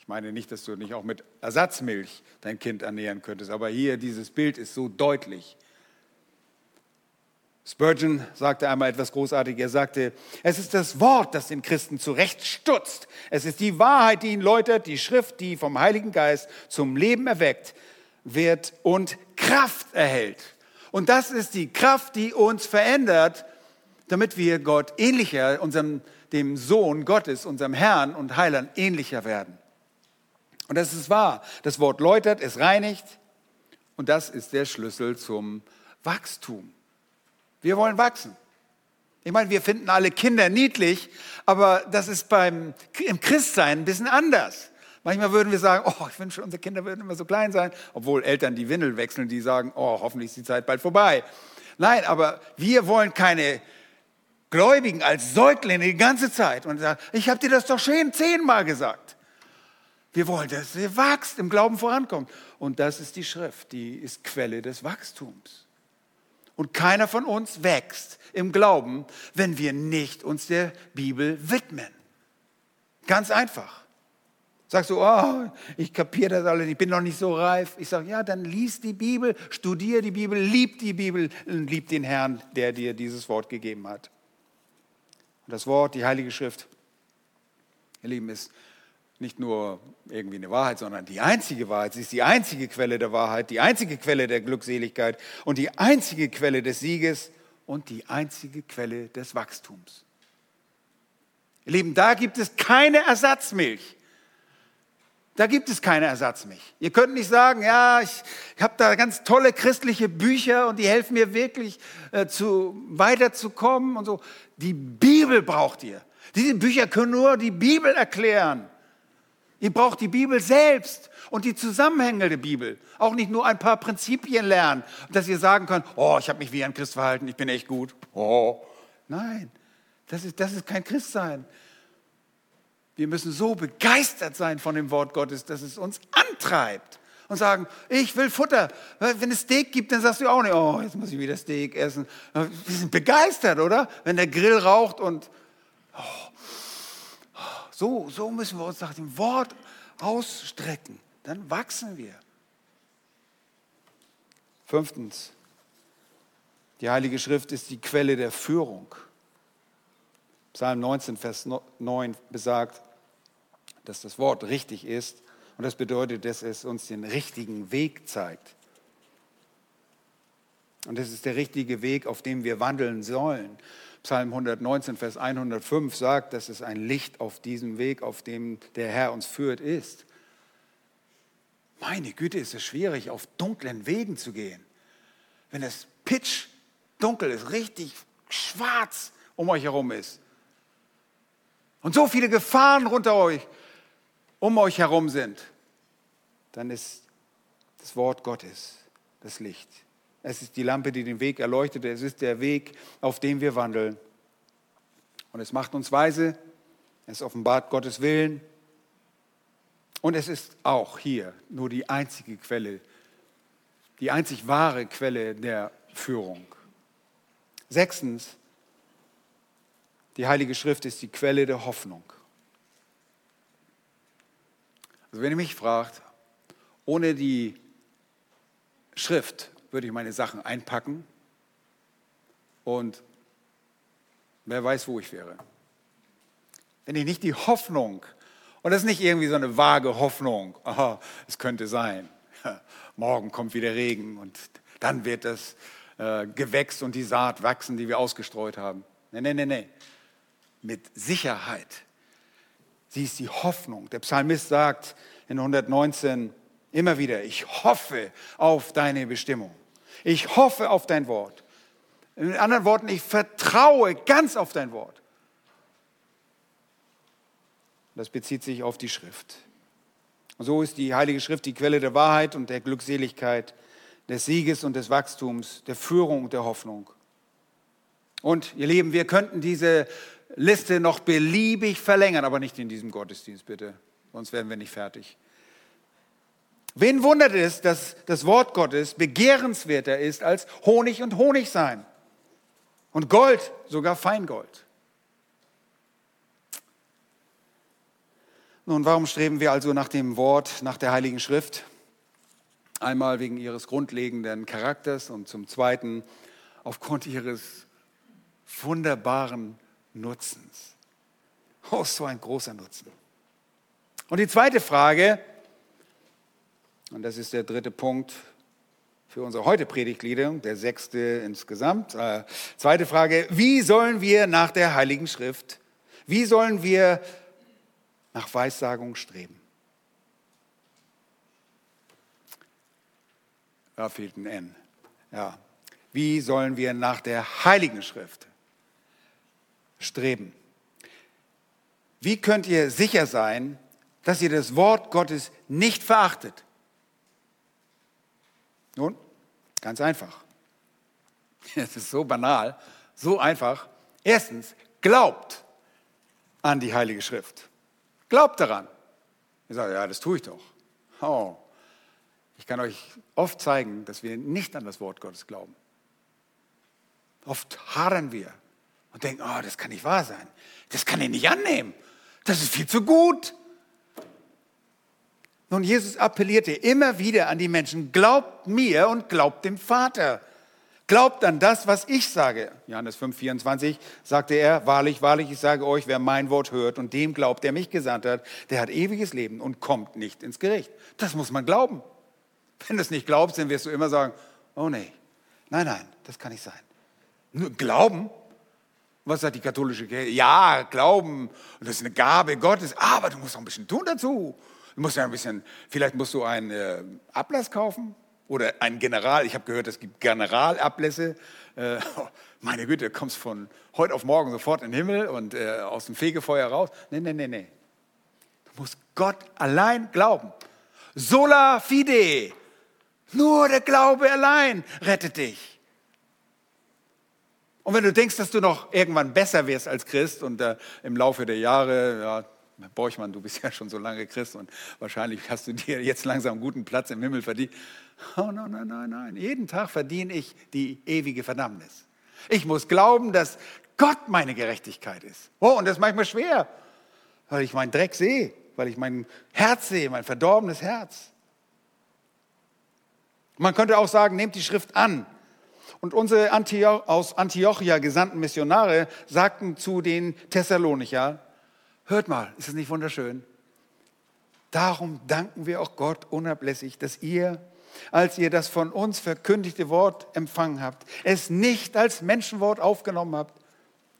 Ich meine nicht, dass du nicht auch mit Ersatzmilch dein Kind ernähren könntest, aber hier dieses Bild ist so deutlich. Spurgeon sagte einmal etwas Großartiges. Er sagte, es ist das Wort, das den Christen zurechtstutzt. Es ist die Wahrheit, die ihn läutert, die Schrift, die vom Heiligen Geist zum Leben erweckt wird und Kraft erhält. Und das ist die Kraft, die uns verändert, damit wir Gott ähnlicher, unserem, dem Sohn Gottes, unserem Herrn und Heiland ähnlicher werden. Und das ist wahr. Das Wort läutert, es reinigt. Und das ist der Schlüssel zum Wachstum. Wir wollen wachsen. Ich meine, wir finden alle Kinder niedlich, aber das ist beim, im Christsein ein bisschen anders. Manchmal würden wir sagen, oh, ich wünsche, unsere Kinder würden immer so klein sein, obwohl Eltern die Windel wechseln, die sagen, oh, hoffentlich ist die Zeit bald vorbei. Nein, aber wir wollen keine Gläubigen als Säuglinge die ganze Zeit und sagen, ich habe dir das doch schon zehnmal gesagt. Wir wollen, dass ihr wächst, im Glauben vorankommt. Und das ist die Schrift, die ist Quelle des Wachstums. Und keiner von uns wächst im Glauben, wenn wir nicht uns der Bibel widmen. Ganz einfach. Sagst du, oh, ich kapiere das alles, ich bin noch nicht so reif. Ich sage, ja, dann lies die Bibel, studier die Bibel, lieb die Bibel, lieb den Herrn, der dir dieses Wort gegeben hat. Und das Wort, die Heilige Schrift, ihr Lieben, ist nicht nur irgendwie eine Wahrheit, sondern die einzige Wahrheit. Sie ist die einzige Quelle der Wahrheit, die einzige Quelle der Glückseligkeit und die einzige Quelle des Sieges und die einzige Quelle des Wachstums. Ihr Lieben, da gibt es keine Ersatzmilch. Da gibt es keine Ersatzmilch. Ihr könnt nicht sagen, ja, ich, ich habe da ganz tolle christliche Bücher und die helfen mir wirklich äh, zu, weiterzukommen und so. Die Bibel braucht ihr. Diese Bücher können nur die Bibel erklären. Ihr braucht die Bibel selbst und die Zusammenhänge der Bibel. Auch nicht nur ein paar Prinzipien lernen, dass ihr sagen könnt, oh, ich habe mich wie ein Christ verhalten, ich bin echt gut. Oh. Nein, das ist, das ist kein Christsein. Wir müssen so begeistert sein von dem Wort Gottes, dass es uns antreibt und sagen, ich will Futter. Wenn es Steak gibt, dann sagst du auch nicht, oh, jetzt muss ich wieder Steak essen. Wir sind begeistert, oder? Wenn der Grill raucht und oh, so, so müssen wir uns nach dem Wort ausstrecken. Dann wachsen wir. Fünftens, die Heilige Schrift ist die Quelle der Führung. Psalm 19, Vers 9 besagt, dass das Wort richtig ist und das bedeutet, dass es uns den richtigen Weg zeigt. Und es ist der richtige Weg, auf dem wir wandeln sollen. Psalm 119, Vers 105 sagt, dass es ein Licht auf diesem Weg, auf dem der Herr uns führt, ist. Meine Güte, ist es schwierig, auf dunklen Wegen zu gehen. Wenn es pitch dunkel ist, richtig schwarz um euch herum ist. Und so viele Gefahren unter euch, um euch herum sind, dann ist das Wort Gottes das Licht. Es ist die Lampe, die den Weg erleuchtet. Es ist der Weg, auf dem wir wandeln. Und es macht uns weise. Es offenbart Gottes Willen. Und es ist auch hier nur die einzige Quelle, die einzig wahre Quelle der Führung. Sechstens, die Heilige Schrift ist die Quelle der Hoffnung. Also wenn ihr mich fragt, ohne die Schrift würde ich meine Sachen einpacken und wer weiß, wo ich wäre. wenn ich nicht die Hoffnung, und das ist nicht irgendwie so eine vage Hoffnung, aha, es könnte sein, morgen kommt wieder Regen und dann wird das äh, Gewächs und die Saat wachsen, die wir ausgestreut haben. Nein, nein, nein, nein. Mit Sicherheit. Sie ist die Hoffnung. Der Psalmist sagt in 119 immer wieder, ich hoffe auf deine Bestimmung. Ich hoffe auf dein Wort. In anderen Worten, ich vertraue ganz auf dein Wort. Das bezieht sich auf die Schrift. So ist die Heilige Schrift die Quelle der Wahrheit und der Glückseligkeit, des Sieges und des Wachstums, der Führung und der Hoffnung. Und ihr Lieben, wir könnten diese Liste noch beliebig verlängern, aber nicht in diesem Gottesdienst, bitte. Sonst werden wir nicht fertig. Wen wundert es, dass das Wort Gottes begehrenswerter ist als Honig und Honigsein? Und Gold, sogar Feingold. Nun, warum streben wir also nach dem Wort, nach der Heiligen Schrift? Einmal wegen ihres grundlegenden Charakters und zum Zweiten aufgrund ihres wunderbaren Nutzens. Oh, so ein großer Nutzen. Und die zweite Frage, und das ist der dritte Punkt, für unsere heute Predigtgliederung, der sechste insgesamt. Äh, zweite Frage, wie sollen wir nach der Heiligen Schrift, wie sollen wir nach Weissagung streben? Da fehlt ein N. Ja. Wie sollen wir nach der Heiligen Schrift streben? Wie könnt ihr sicher sein, dass ihr das Wort Gottes nicht verachtet? Nun, Ganz einfach. Es ist so banal, so einfach. Erstens, glaubt an die Heilige Schrift. Glaubt daran. Ihr sagt, ja, das tue ich doch. Oh, ich kann euch oft zeigen, dass wir nicht an das Wort Gottes glauben. Oft hadern wir und denken, oh, das kann nicht wahr sein. Das kann ich nicht annehmen. Das ist viel zu gut. Nun, Jesus appellierte immer wieder an die Menschen, glaubt mir und glaubt dem Vater. Glaubt an das, was ich sage. Johannes 5, 24 sagte er, wahrlich, wahrlich, ich sage euch, wer mein Wort hört und dem glaubt, der mich gesandt hat, der hat ewiges Leben und kommt nicht ins Gericht. Das muss man glauben. Wenn du es nicht glaubst, dann wirst du immer sagen, oh nee, nein, nein, das kann nicht sein. Nur glauben? Was sagt die katholische Kirche? Ja, glauben, das ist eine Gabe Gottes, aber du musst auch ein bisschen tun dazu. Du musst ja ein bisschen, vielleicht musst du einen äh, Ablass kaufen oder einen General. Ich habe gehört, es gibt Generalablässe. Äh, meine Güte, du kommst von heute auf morgen sofort in den Himmel und äh, aus dem Fegefeuer raus. Nee, nee, nee, nee. Du musst Gott allein glauben. Sola fide. Nur der Glaube allein rettet dich. Und wenn du denkst, dass du noch irgendwann besser wirst als Christ und äh, im Laufe der Jahre, ja, Borchmann, du bist ja schon so lange Christ und wahrscheinlich hast du dir jetzt langsam einen guten Platz im Himmel verdient. Oh nein, nein, nein, nein. Jeden Tag verdiene ich die ewige Verdammnis. Ich muss glauben, dass Gott meine Gerechtigkeit ist. Oh, und das ist manchmal schwer, weil ich meinen Dreck sehe, weil ich mein Herz sehe, mein verdorbenes Herz. Man könnte auch sagen, nehmt die Schrift an. Und unsere Antioch, aus Antiochia gesandten Missionare sagten zu den Thessalonicher, Hört mal, ist das nicht wunderschön? Darum danken wir auch Gott unablässig, dass ihr, als ihr das von uns verkündigte Wort empfangen habt, es nicht als Menschenwort aufgenommen habt,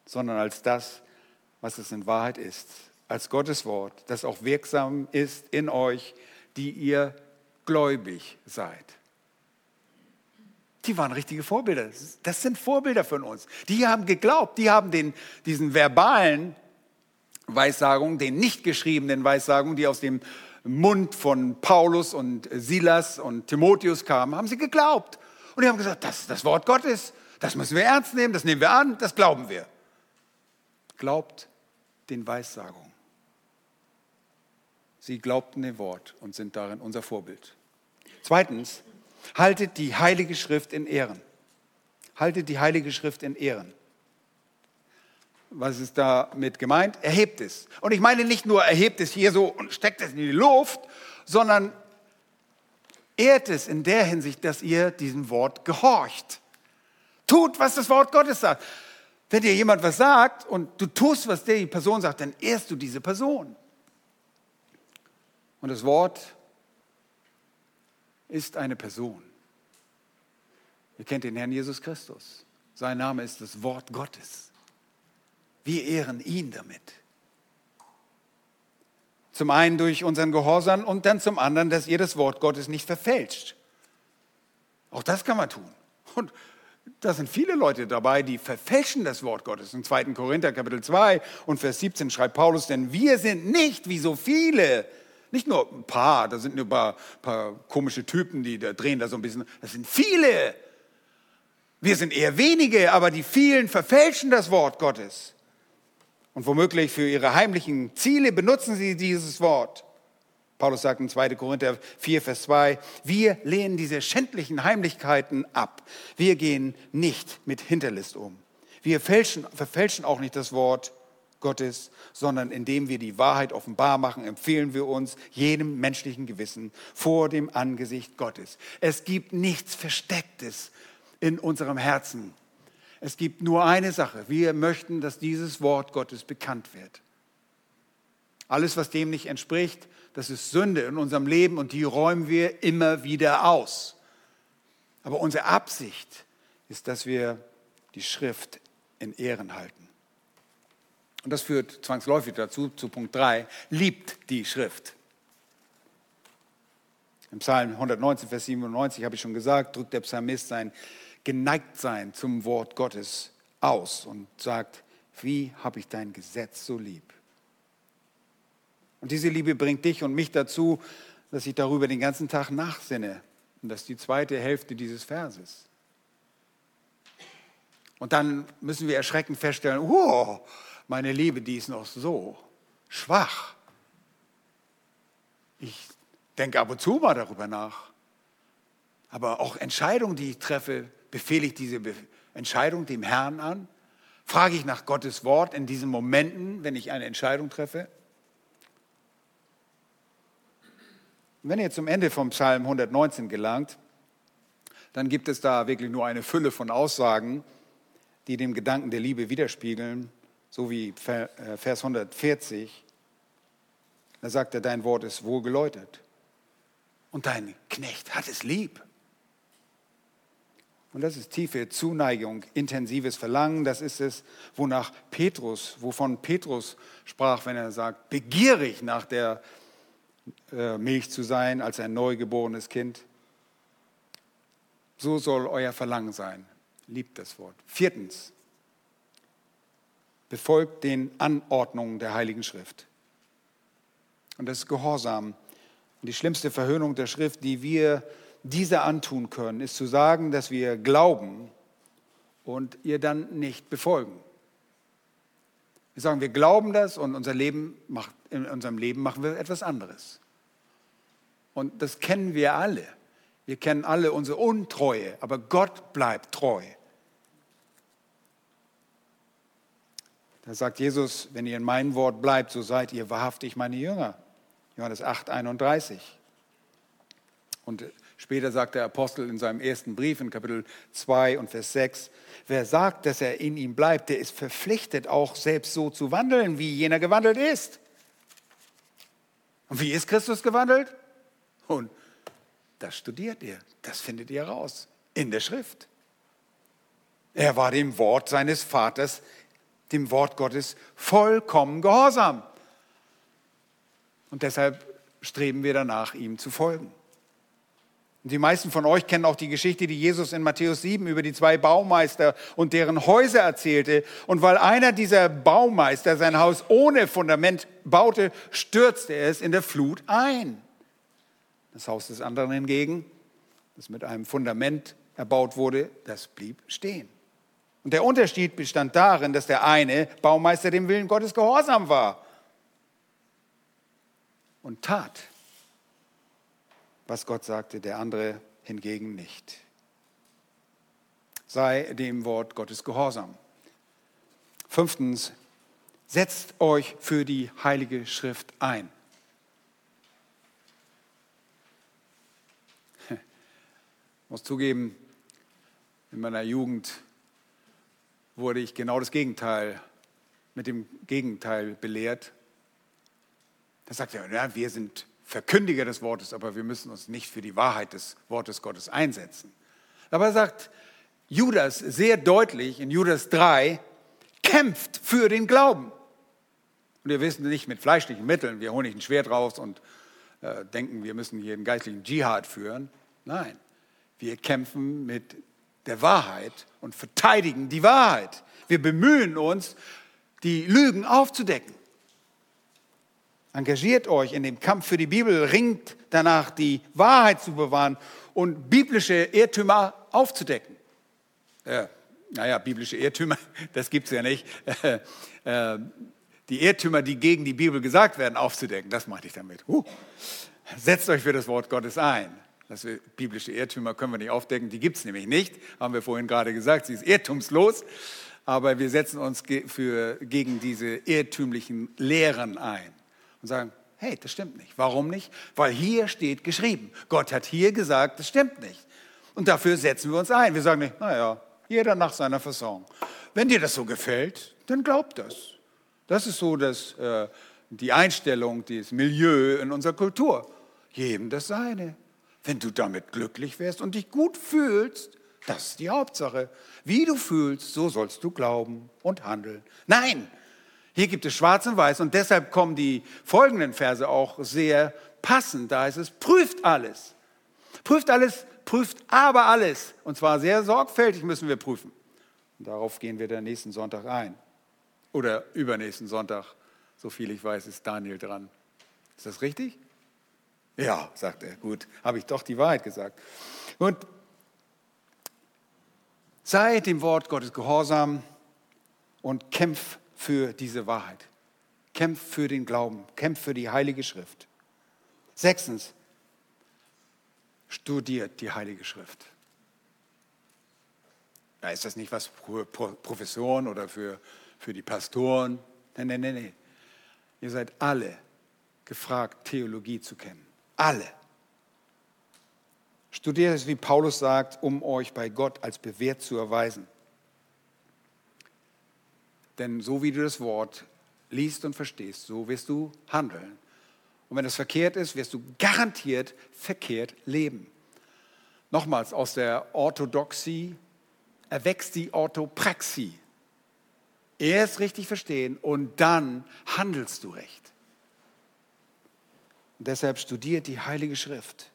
sondern als das, was es in Wahrheit ist, als Gottes Wort, das auch wirksam ist in euch, die ihr gläubig seid. Die waren richtige Vorbilder. Das sind Vorbilder von uns. Die haben geglaubt, die haben den, diesen verbalen Weissagungen, den nicht geschriebenen Weissagungen, die aus dem Mund von Paulus und Silas und Timotheus kamen, haben sie geglaubt. Und die haben gesagt, das ist das Wort Gottes, das müssen wir ernst nehmen, das nehmen wir an, das glauben wir. Glaubt den Weissagungen. Sie glaubten dem Wort und sind darin unser Vorbild. Zweitens, haltet die Heilige Schrift in Ehren. Haltet die Heilige Schrift in Ehren was ist damit gemeint? Erhebt es. Und ich meine nicht nur erhebt es hier so und steckt es in die Luft, sondern ehrt es in der Hinsicht, dass ihr diesem Wort gehorcht. Tut, was das Wort Gottes sagt. Wenn dir jemand was sagt und du tust, was die Person sagt, dann ehrst du diese Person. Und das Wort ist eine Person. Ihr kennt den Herrn Jesus Christus. Sein Name ist das Wort Gottes. Wir ehren ihn damit. Zum einen durch unseren Gehorsam und dann zum anderen, dass ihr das Wort Gottes nicht verfälscht. Auch das kann man tun. Und da sind viele Leute dabei, die verfälschen das Wort Gottes. Im 2. Korinther Kapitel 2 und Vers 17 schreibt Paulus, denn wir sind nicht wie so viele. Nicht nur ein paar, da sind nur ein paar, paar komische Typen, die da drehen da so ein bisschen. Das sind viele. Wir sind eher wenige, aber die vielen verfälschen das Wort Gottes. Und womöglich für ihre heimlichen Ziele benutzen sie dieses Wort. Paulus sagt in 2. Korinther 4, Vers 2, wir lehnen diese schändlichen Heimlichkeiten ab. Wir gehen nicht mit Hinterlist um. Wir fälschen, verfälschen auch nicht das Wort Gottes, sondern indem wir die Wahrheit offenbar machen, empfehlen wir uns jedem menschlichen Gewissen vor dem Angesicht Gottes. Es gibt nichts Verstecktes in unserem Herzen. Es gibt nur eine Sache. Wir möchten, dass dieses Wort Gottes bekannt wird. Alles, was dem nicht entspricht, das ist Sünde in unserem Leben und die räumen wir immer wieder aus. Aber unsere Absicht ist, dass wir die Schrift in Ehren halten. Und das führt zwangsläufig dazu, zu Punkt 3, liebt die Schrift. Im Psalm 119, Vers 97 habe ich schon gesagt, drückt der Psalmist sein Geneigtsein zum Wort Gottes aus und sagt, wie habe ich dein Gesetz so lieb? Und diese Liebe bringt dich und mich dazu, dass ich darüber den ganzen Tag nachsinne. Und das ist die zweite Hälfte dieses Verses. Und dann müssen wir erschreckend feststellen, oh, meine Liebe, die ist noch so schwach. Ich denke ab und zu mal darüber nach. Aber auch Entscheidungen, die ich treffe, befehle ich diese Entscheidung dem Herrn an? Frage ich nach Gottes Wort in diesen Momenten, wenn ich eine Entscheidung treffe? wenn ihr zum Ende vom Psalm 119 gelangt, dann gibt es da wirklich nur eine Fülle von Aussagen, die dem Gedanken der Liebe widerspiegeln, so wie äh, Vers 140. Da sagt er, dein Wort ist wohlgeläutet und dein Knecht hat es lieb. Und das ist tiefe Zuneigung, intensives Verlangen. Das ist es, wonach Petrus, wovon Petrus sprach, wenn er sagt, begierig nach der äh, Milch zu sein als ein neugeborenes Kind. So soll euer Verlangen sein. Liebt das Wort. Viertens, befolgt den Anordnungen der Heiligen Schrift. Und das ist Gehorsam. Und die schlimmste Verhöhnung der Schrift, die wir dieser antun können, ist zu sagen, dass wir glauben und ihr dann nicht befolgen. Wir sagen, wir glauben das und unser Leben macht, in unserem Leben machen wir etwas anderes. Und das kennen wir alle. Wir kennen alle unsere Untreue, aber Gott bleibt treu. Da sagt Jesus, wenn ihr in meinem Wort bleibt, so seid ihr wahrhaftig meine Jünger. Johannes 8, 31. Und später sagt der Apostel in seinem ersten Brief in Kapitel 2 und Vers 6, wer sagt, dass er in ihm bleibt, der ist verpflichtet, auch selbst so zu wandeln, wie jener gewandelt ist. Und wie ist Christus gewandelt? Und das studiert ihr, das findet ihr raus in der Schrift. Er war dem Wort seines Vaters, dem Wort Gottes, vollkommen gehorsam. Und deshalb streben wir danach, ihm zu folgen. Und die meisten von euch kennen auch die Geschichte, die Jesus in Matthäus 7 über die zwei Baumeister und deren Häuser erzählte. Und weil einer dieser Baumeister sein Haus ohne Fundament baute, stürzte er es in der Flut ein. Das Haus des anderen hingegen, das mit einem Fundament erbaut wurde, das blieb stehen. Und der Unterschied bestand darin, dass der eine Baumeister dem Willen Gottes gehorsam war und tat, was Gott sagte, der andere hingegen nicht. Sei dem Wort Gottes gehorsam. Fünftens, setzt euch für die Heilige Schrift ein. Ich muss zugeben, in meiner Jugend wurde ich genau das Gegenteil, mit dem Gegenteil belehrt. Da sagt er, ja, wir sind Verkündiger des Wortes, aber wir müssen uns nicht für die Wahrheit des Wortes Gottes einsetzen. Er sagt Judas sehr deutlich in Judas 3, kämpft für den Glauben. Und wir wissen nicht mit fleischlichen Mitteln, wir holen nicht ein Schwert raus und äh, denken, wir müssen hier einen geistlichen Dschihad führen. Nein, wir kämpfen mit der Wahrheit und verteidigen die Wahrheit. Wir bemühen uns, die Lügen aufzudecken. Engagiert euch in dem Kampf für die Bibel, ringt danach, die Wahrheit zu bewahren und biblische Irrtümer aufzudecken. Äh, naja, biblische Irrtümer, das gibt es ja nicht. Äh, die Irrtümer, die gegen die Bibel gesagt werden, aufzudecken, das meinte ich damit. Uh, setzt euch für das Wort Gottes ein. Das biblische Irrtümer können wir nicht aufdecken, die gibt es nämlich nicht, haben wir vorhin gerade gesagt, sie ist irrtumslos. Aber wir setzen uns für, gegen diese irrtümlichen Lehren ein und sagen, hey, das stimmt nicht. Warum nicht? Weil hier steht geschrieben. Gott hat hier gesagt, das stimmt nicht. Und dafür setzen wir uns ein. Wir sagen nicht, naja, jeder nach seiner Fasson. Wenn dir das so gefällt, dann glaub das. Das ist so das, äh, die Einstellung, das Milieu in unserer Kultur. Jedem das Seine. Wenn du damit glücklich wärst und dich gut fühlst, das ist die Hauptsache. Wie du fühlst, so sollst du glauben und handeln. Nein, hier gibt es schwarz und weiß und deshalb kommen die folgenden Verse auch sehr passend. Da ist es, prüft alles. Prüft alles, prüft aber alles. Und zwar sehr sorgfältig müssen wir prüfen. Und darauf gehen wir dann nächsten Sonntag ein. Oder übernächsten Sonntag. So viel ich weiß, ist Daniel dran. Ist das richtig? Ja, sagt er. Gut, habe ich doch die Wahrheit gesagt. Und sei dem Wort Gottes gehorsam und kämpf für diese Wahrheit. Kämpf für den Glauben, kämpf für die Heilige Schrift. Sechstens, studiert die Heilige Schrift. Ja, ist das nicht was für Professoren oder für, für die Pastoren? Nein, nein, nein, nein. Ihr seid alle gefragt, Theologie zu kennen. Alle. Studiert es, wie Paulus sagt, um euch bei Gott als bewährt zu erweisen. Denn so wie du das Wort liest und verstehst, so wirst du handeln. Und wenn es verkehrt ist, wirst du garantiert verkehrt leben. Nochmals, aus der Orthodoxie erwächst die Orthopraxie. Erst richtig verstehen und dann handelst du recht. Und deshalb studiert die Heilige Schrift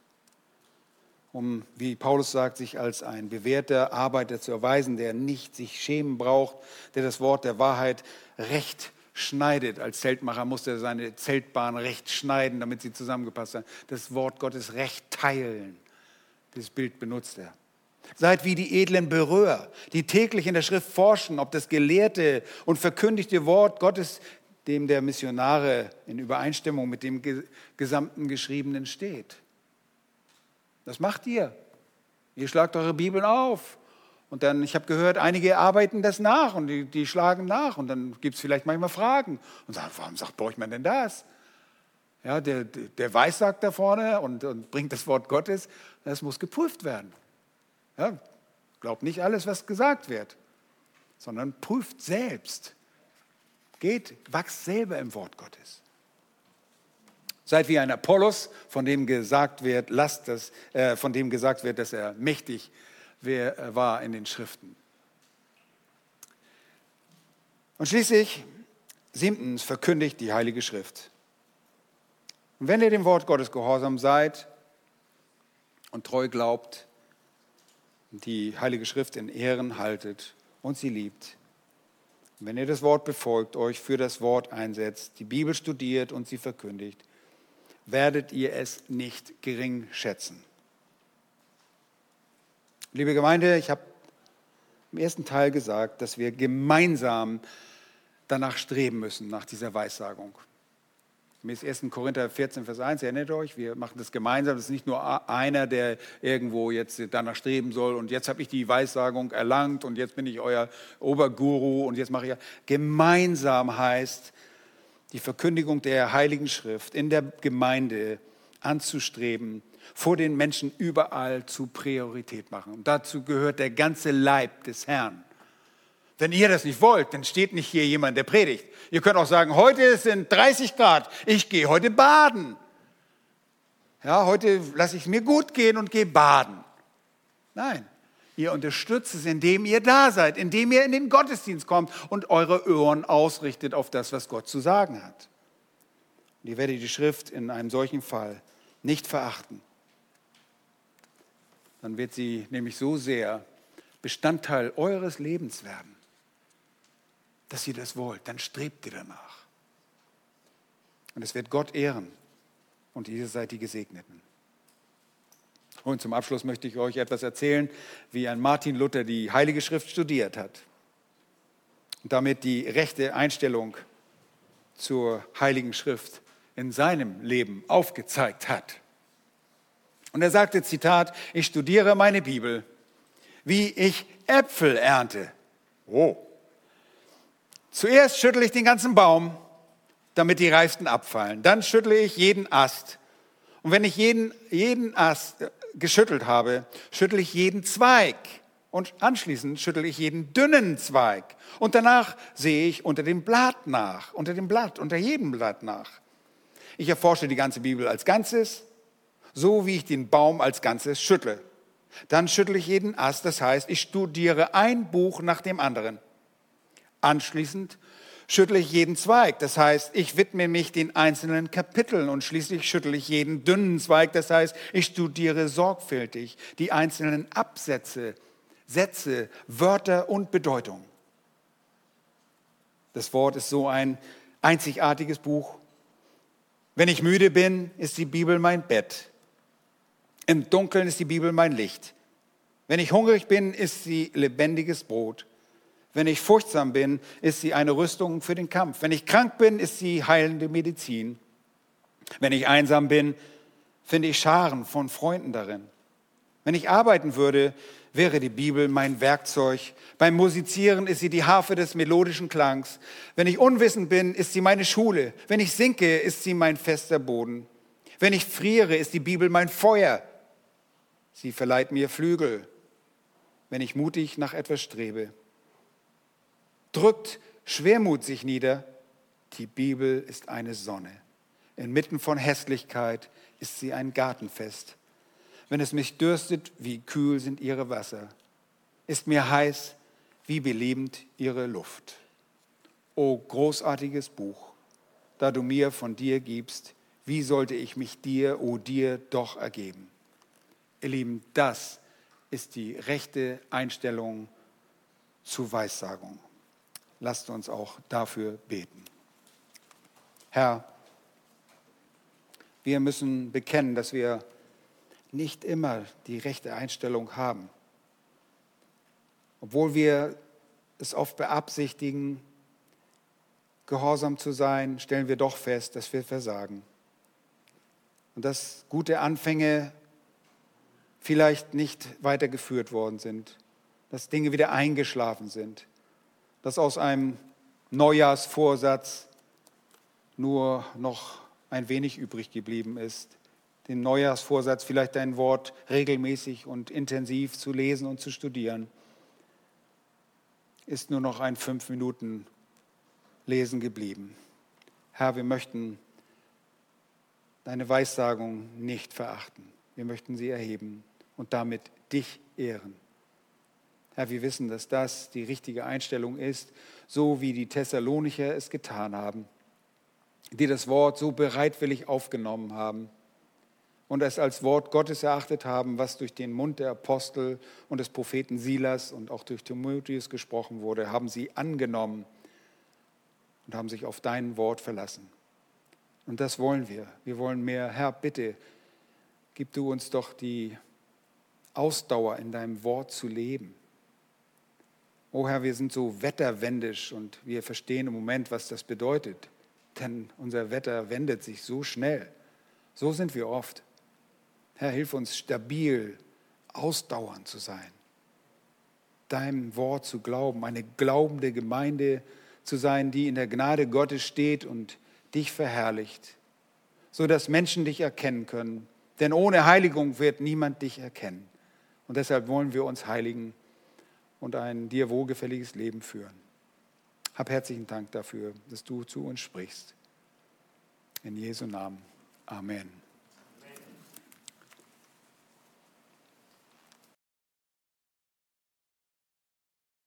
um, wie Paulus sagt, sich als ein bewährter Arbeiter zu erweisen, der nicht sich schämen braucht, der das Wort der Wahrheit recht schneidet. Als Zeltmacher musste er seine Zeltbahn recht schneiden, damit sie zusammengepasst hat. Das Wort Gottes recht teilen. Dieses Bild benutzt er. Seid wie die edlen Berührer, die täglich in der Schrift forschen, ob das gelehrte und verkündigte Wort Gottes dem der Missionare in Übereinstimmung mit dem gesamten Geschriebenen steht. Das macht ihr. Ihr schlagt eure Bibeln auf. Und dann, ich habe gehört, einige arbeiten das nach und die, die schlagen nach. Und dann gibt es vielleicht manchmal Fragen. Und sagen, warum sagt man denn das? Ja, der, der Weissagt da vorne und, und bringt das Wort Gottes. Das muss geprüft werden. Ja, glaubt nicht alles, was gesagt wird, sondern prüft selbst. Geht, wachst selber im Wort Gottes. Seid wie ein Apollos, von dem gesagt wird, lasst das, äh, von dem gesagt wird, dass er mächtig äh, war in den Schriften. Und schließlich, siebtens, verkündigt die Heilige Schrift. Und wenn ihr dem Wort Gottes gehorsam seid und treu glaubt, die Heilige Schrift in Ehren haltet und sie liebt, wenn ihr das Wort befolgt, euch für das Wort einsetzt, die Bibel studiert und sie verkündigt, werdet ihr es nicht gering schätzen. Liebe Gemeinde, ich habe im ersten Teil gesagt, dass wir gemeinsam danach streben müssen, nach dieser Weissagung. Gemäß 1. Korinther 14, Vers 1, erinnert euch, wir machen das gemeinsam. Das ist nicht nur einer, der irgendwo jetzt danach streben soll und jetzt habe ich die Weissagung erlangt und jetzt bin ich euer Oberguru und jetzt mache ich. Gemeinsam heißt, die Verkündigung der Heiligen Schrift in der Gemeinde anzustreben, vor den Menschen überall zu Priorität machen. Und dazu gehört der ganze Leib des Herrn. Wenn ihr das nicht wollt, dann steht nicht hier jemand, der predigt. Ihr könnt auch sagen, heute sind 30 Grad, ich gehe heute baden. Ja, heute lasse ich es mir gut gehen und gehe baden. Nein, ihr unterstützt es, indem ihr da seid, indem ihr in den Gottesdienst kommt und eure Ohren ausrichtet auf das, was Gott zu sagen hat. Und ihr werdet die Schrift in einem solchen Fall nicht verachten. Dann wird sie nämlich so sehr Bestandteil eures Lebens werden dass ihr das wollt, dann strebt ihr danach. Und es wird Gott ehren und ihr seid die Gesegneten. Und zum Abschluss möchte ich euch etwas erzählen, wie ein Martin Luther die Heilige Schrift studiert hat und damit die rechte Einstellung zur Heiligen Schrift in seinem Leben aufgezeigt hat. Und er sagte, Zitat, ich studiere meine Bibel, wie ich Äpfel ernte. Oh, Zuerst schüttle ich den ganzen Baum, damit die Reifsten abfallen. Dann schüttle ich jeden Ast. Und wenn ich jeden, jeden Ast geschüttelt habe, schüttle ich jeden Zweig. Und anschließend schüttle ich jeden dünnen Zweig. Und danach sehe ich unter dem Blatt nach, unter dem Blatt, unter jedem Blatt nach. Ich erforsche die ganze Bibel als Ganzes, so wie ich den Baum als Ganzes schüttle. Dann schüttle ich jeden Ast, das heißt, ich studiere ein Buch nach dem anderen. Anschließend schüttle ich jeden Zweig. Das heißt, ich widme mich den einzelnen Kapiteln und schließlich schüttle ich jeden dünnen Zweig. Das heißt, ich studiere sorgfältig die einzelnen Absätze, Sätze, Wörter und Bedeutung. Das Wort ist so ein einzigartiges Buch. Wenn ich müde bin, ist die Bibel mein Bett. Im Dunkeln ist die Bibel mein Licht. Wenn ich hungrig bin, ist sie lebendiges Brot. Wenn ich furchtsam bin, ist sie eine Rüstung für den Kampf. Wenn ich krank bin, ist sie heilende Medizin. Wenn ich einsam bin, finde ich Scharen von Freunden darin. Wenn ich arbeiten würde, wäre die Bibel mein Werkzeug. Beim Musizieren ist sie die Harfe des melodischen Klangs. Wenn ich unwissend bin, ist sie meine Schule. Wenn ich sinke, ist sie mein fester Boden. Wenn ich friere, ist die Bibel mein Feuer. Sie verleiht mir Flügel, wenn ich mutig nach etwas strebe drückt Schwermut sich nieder. Die Bibel ist eine Sonne. Inmitten von Hässlichkeit ist sie ein Gartenfest. Wenn es mich dürstet, wie kühl sind ihre Wasser. Ist mir heiß, wie belebend ihre Luft. O großartiges Buch, da du mir von dir gibst, wie sollte ich mich dir, o dir, doch ergeben? Ihr Lieben, das ist die rechte Einstellung zu Weissagung lasst uns auch dafür beten. Herr, wir müssen bekennen, dass wir nicht immer die rechte Einstellung haben. Obwohl wir es oft beabsichtigen, gehorsam zu sein, stellen wir doch fest, dass wir versagen. Und dass gute Anfänge vielleicht nicht weitergeführt worden sind, dass Dinge wieder eingeschlafen sind dass aus einem Neujahrsvorsatz nur noch ein wenig übrig geblieben ist. Den Neujahrsvorsatz, vielleicht ein Wort regelmäßig und intensiv zu lesen und zu studieren, ist nur noch ein fünf Minuten Lesen geblieben. Herr, wir möchten deine Weissagung nicht verachten. Wir möchten sie erheben und damit dich ehren. Herr, wir wissen, dass das die richtige Einstellung ist, so wie die Thessalonicher es getan haben, die das Wort so bereitwillig aufgenommen haben und es als Wort Gottes erachtet haben, was durch den Mund der Apostel und des Propheten Silas und auch durch Timotheus gesprochen wurde, haben sie angenommen und haben sich auf dein Wort verlassen. Und das wollen wir. Wir wollen mehr. Herr, bitte, gib du uns doch die Ausdauer in deinem Wort zu leben. Oh Herr, wir sind so wetterwendisch und wir verstehen im Moment, was das bedeutet. Denn unser Wetter wendet sich so schnell. So sind wir oft. Herr, hilf uns stabil, ausdauernd zu sein. Deinem Wort zu glauben, eine glaubende Gemeinde zu sein, die in der Gnade Gottes steht und dich verherrlicht, so dass Menschen dich erkennen können. Denn ohne Heiligung wird niemand dich erkennen. Und deshalb wollen wir uns heiligen und ein dir wohlgefälliges Leben führen. Hab herzlichen Dank dafür, dass du zu uns sprichst. In Jesu Namen. Amen.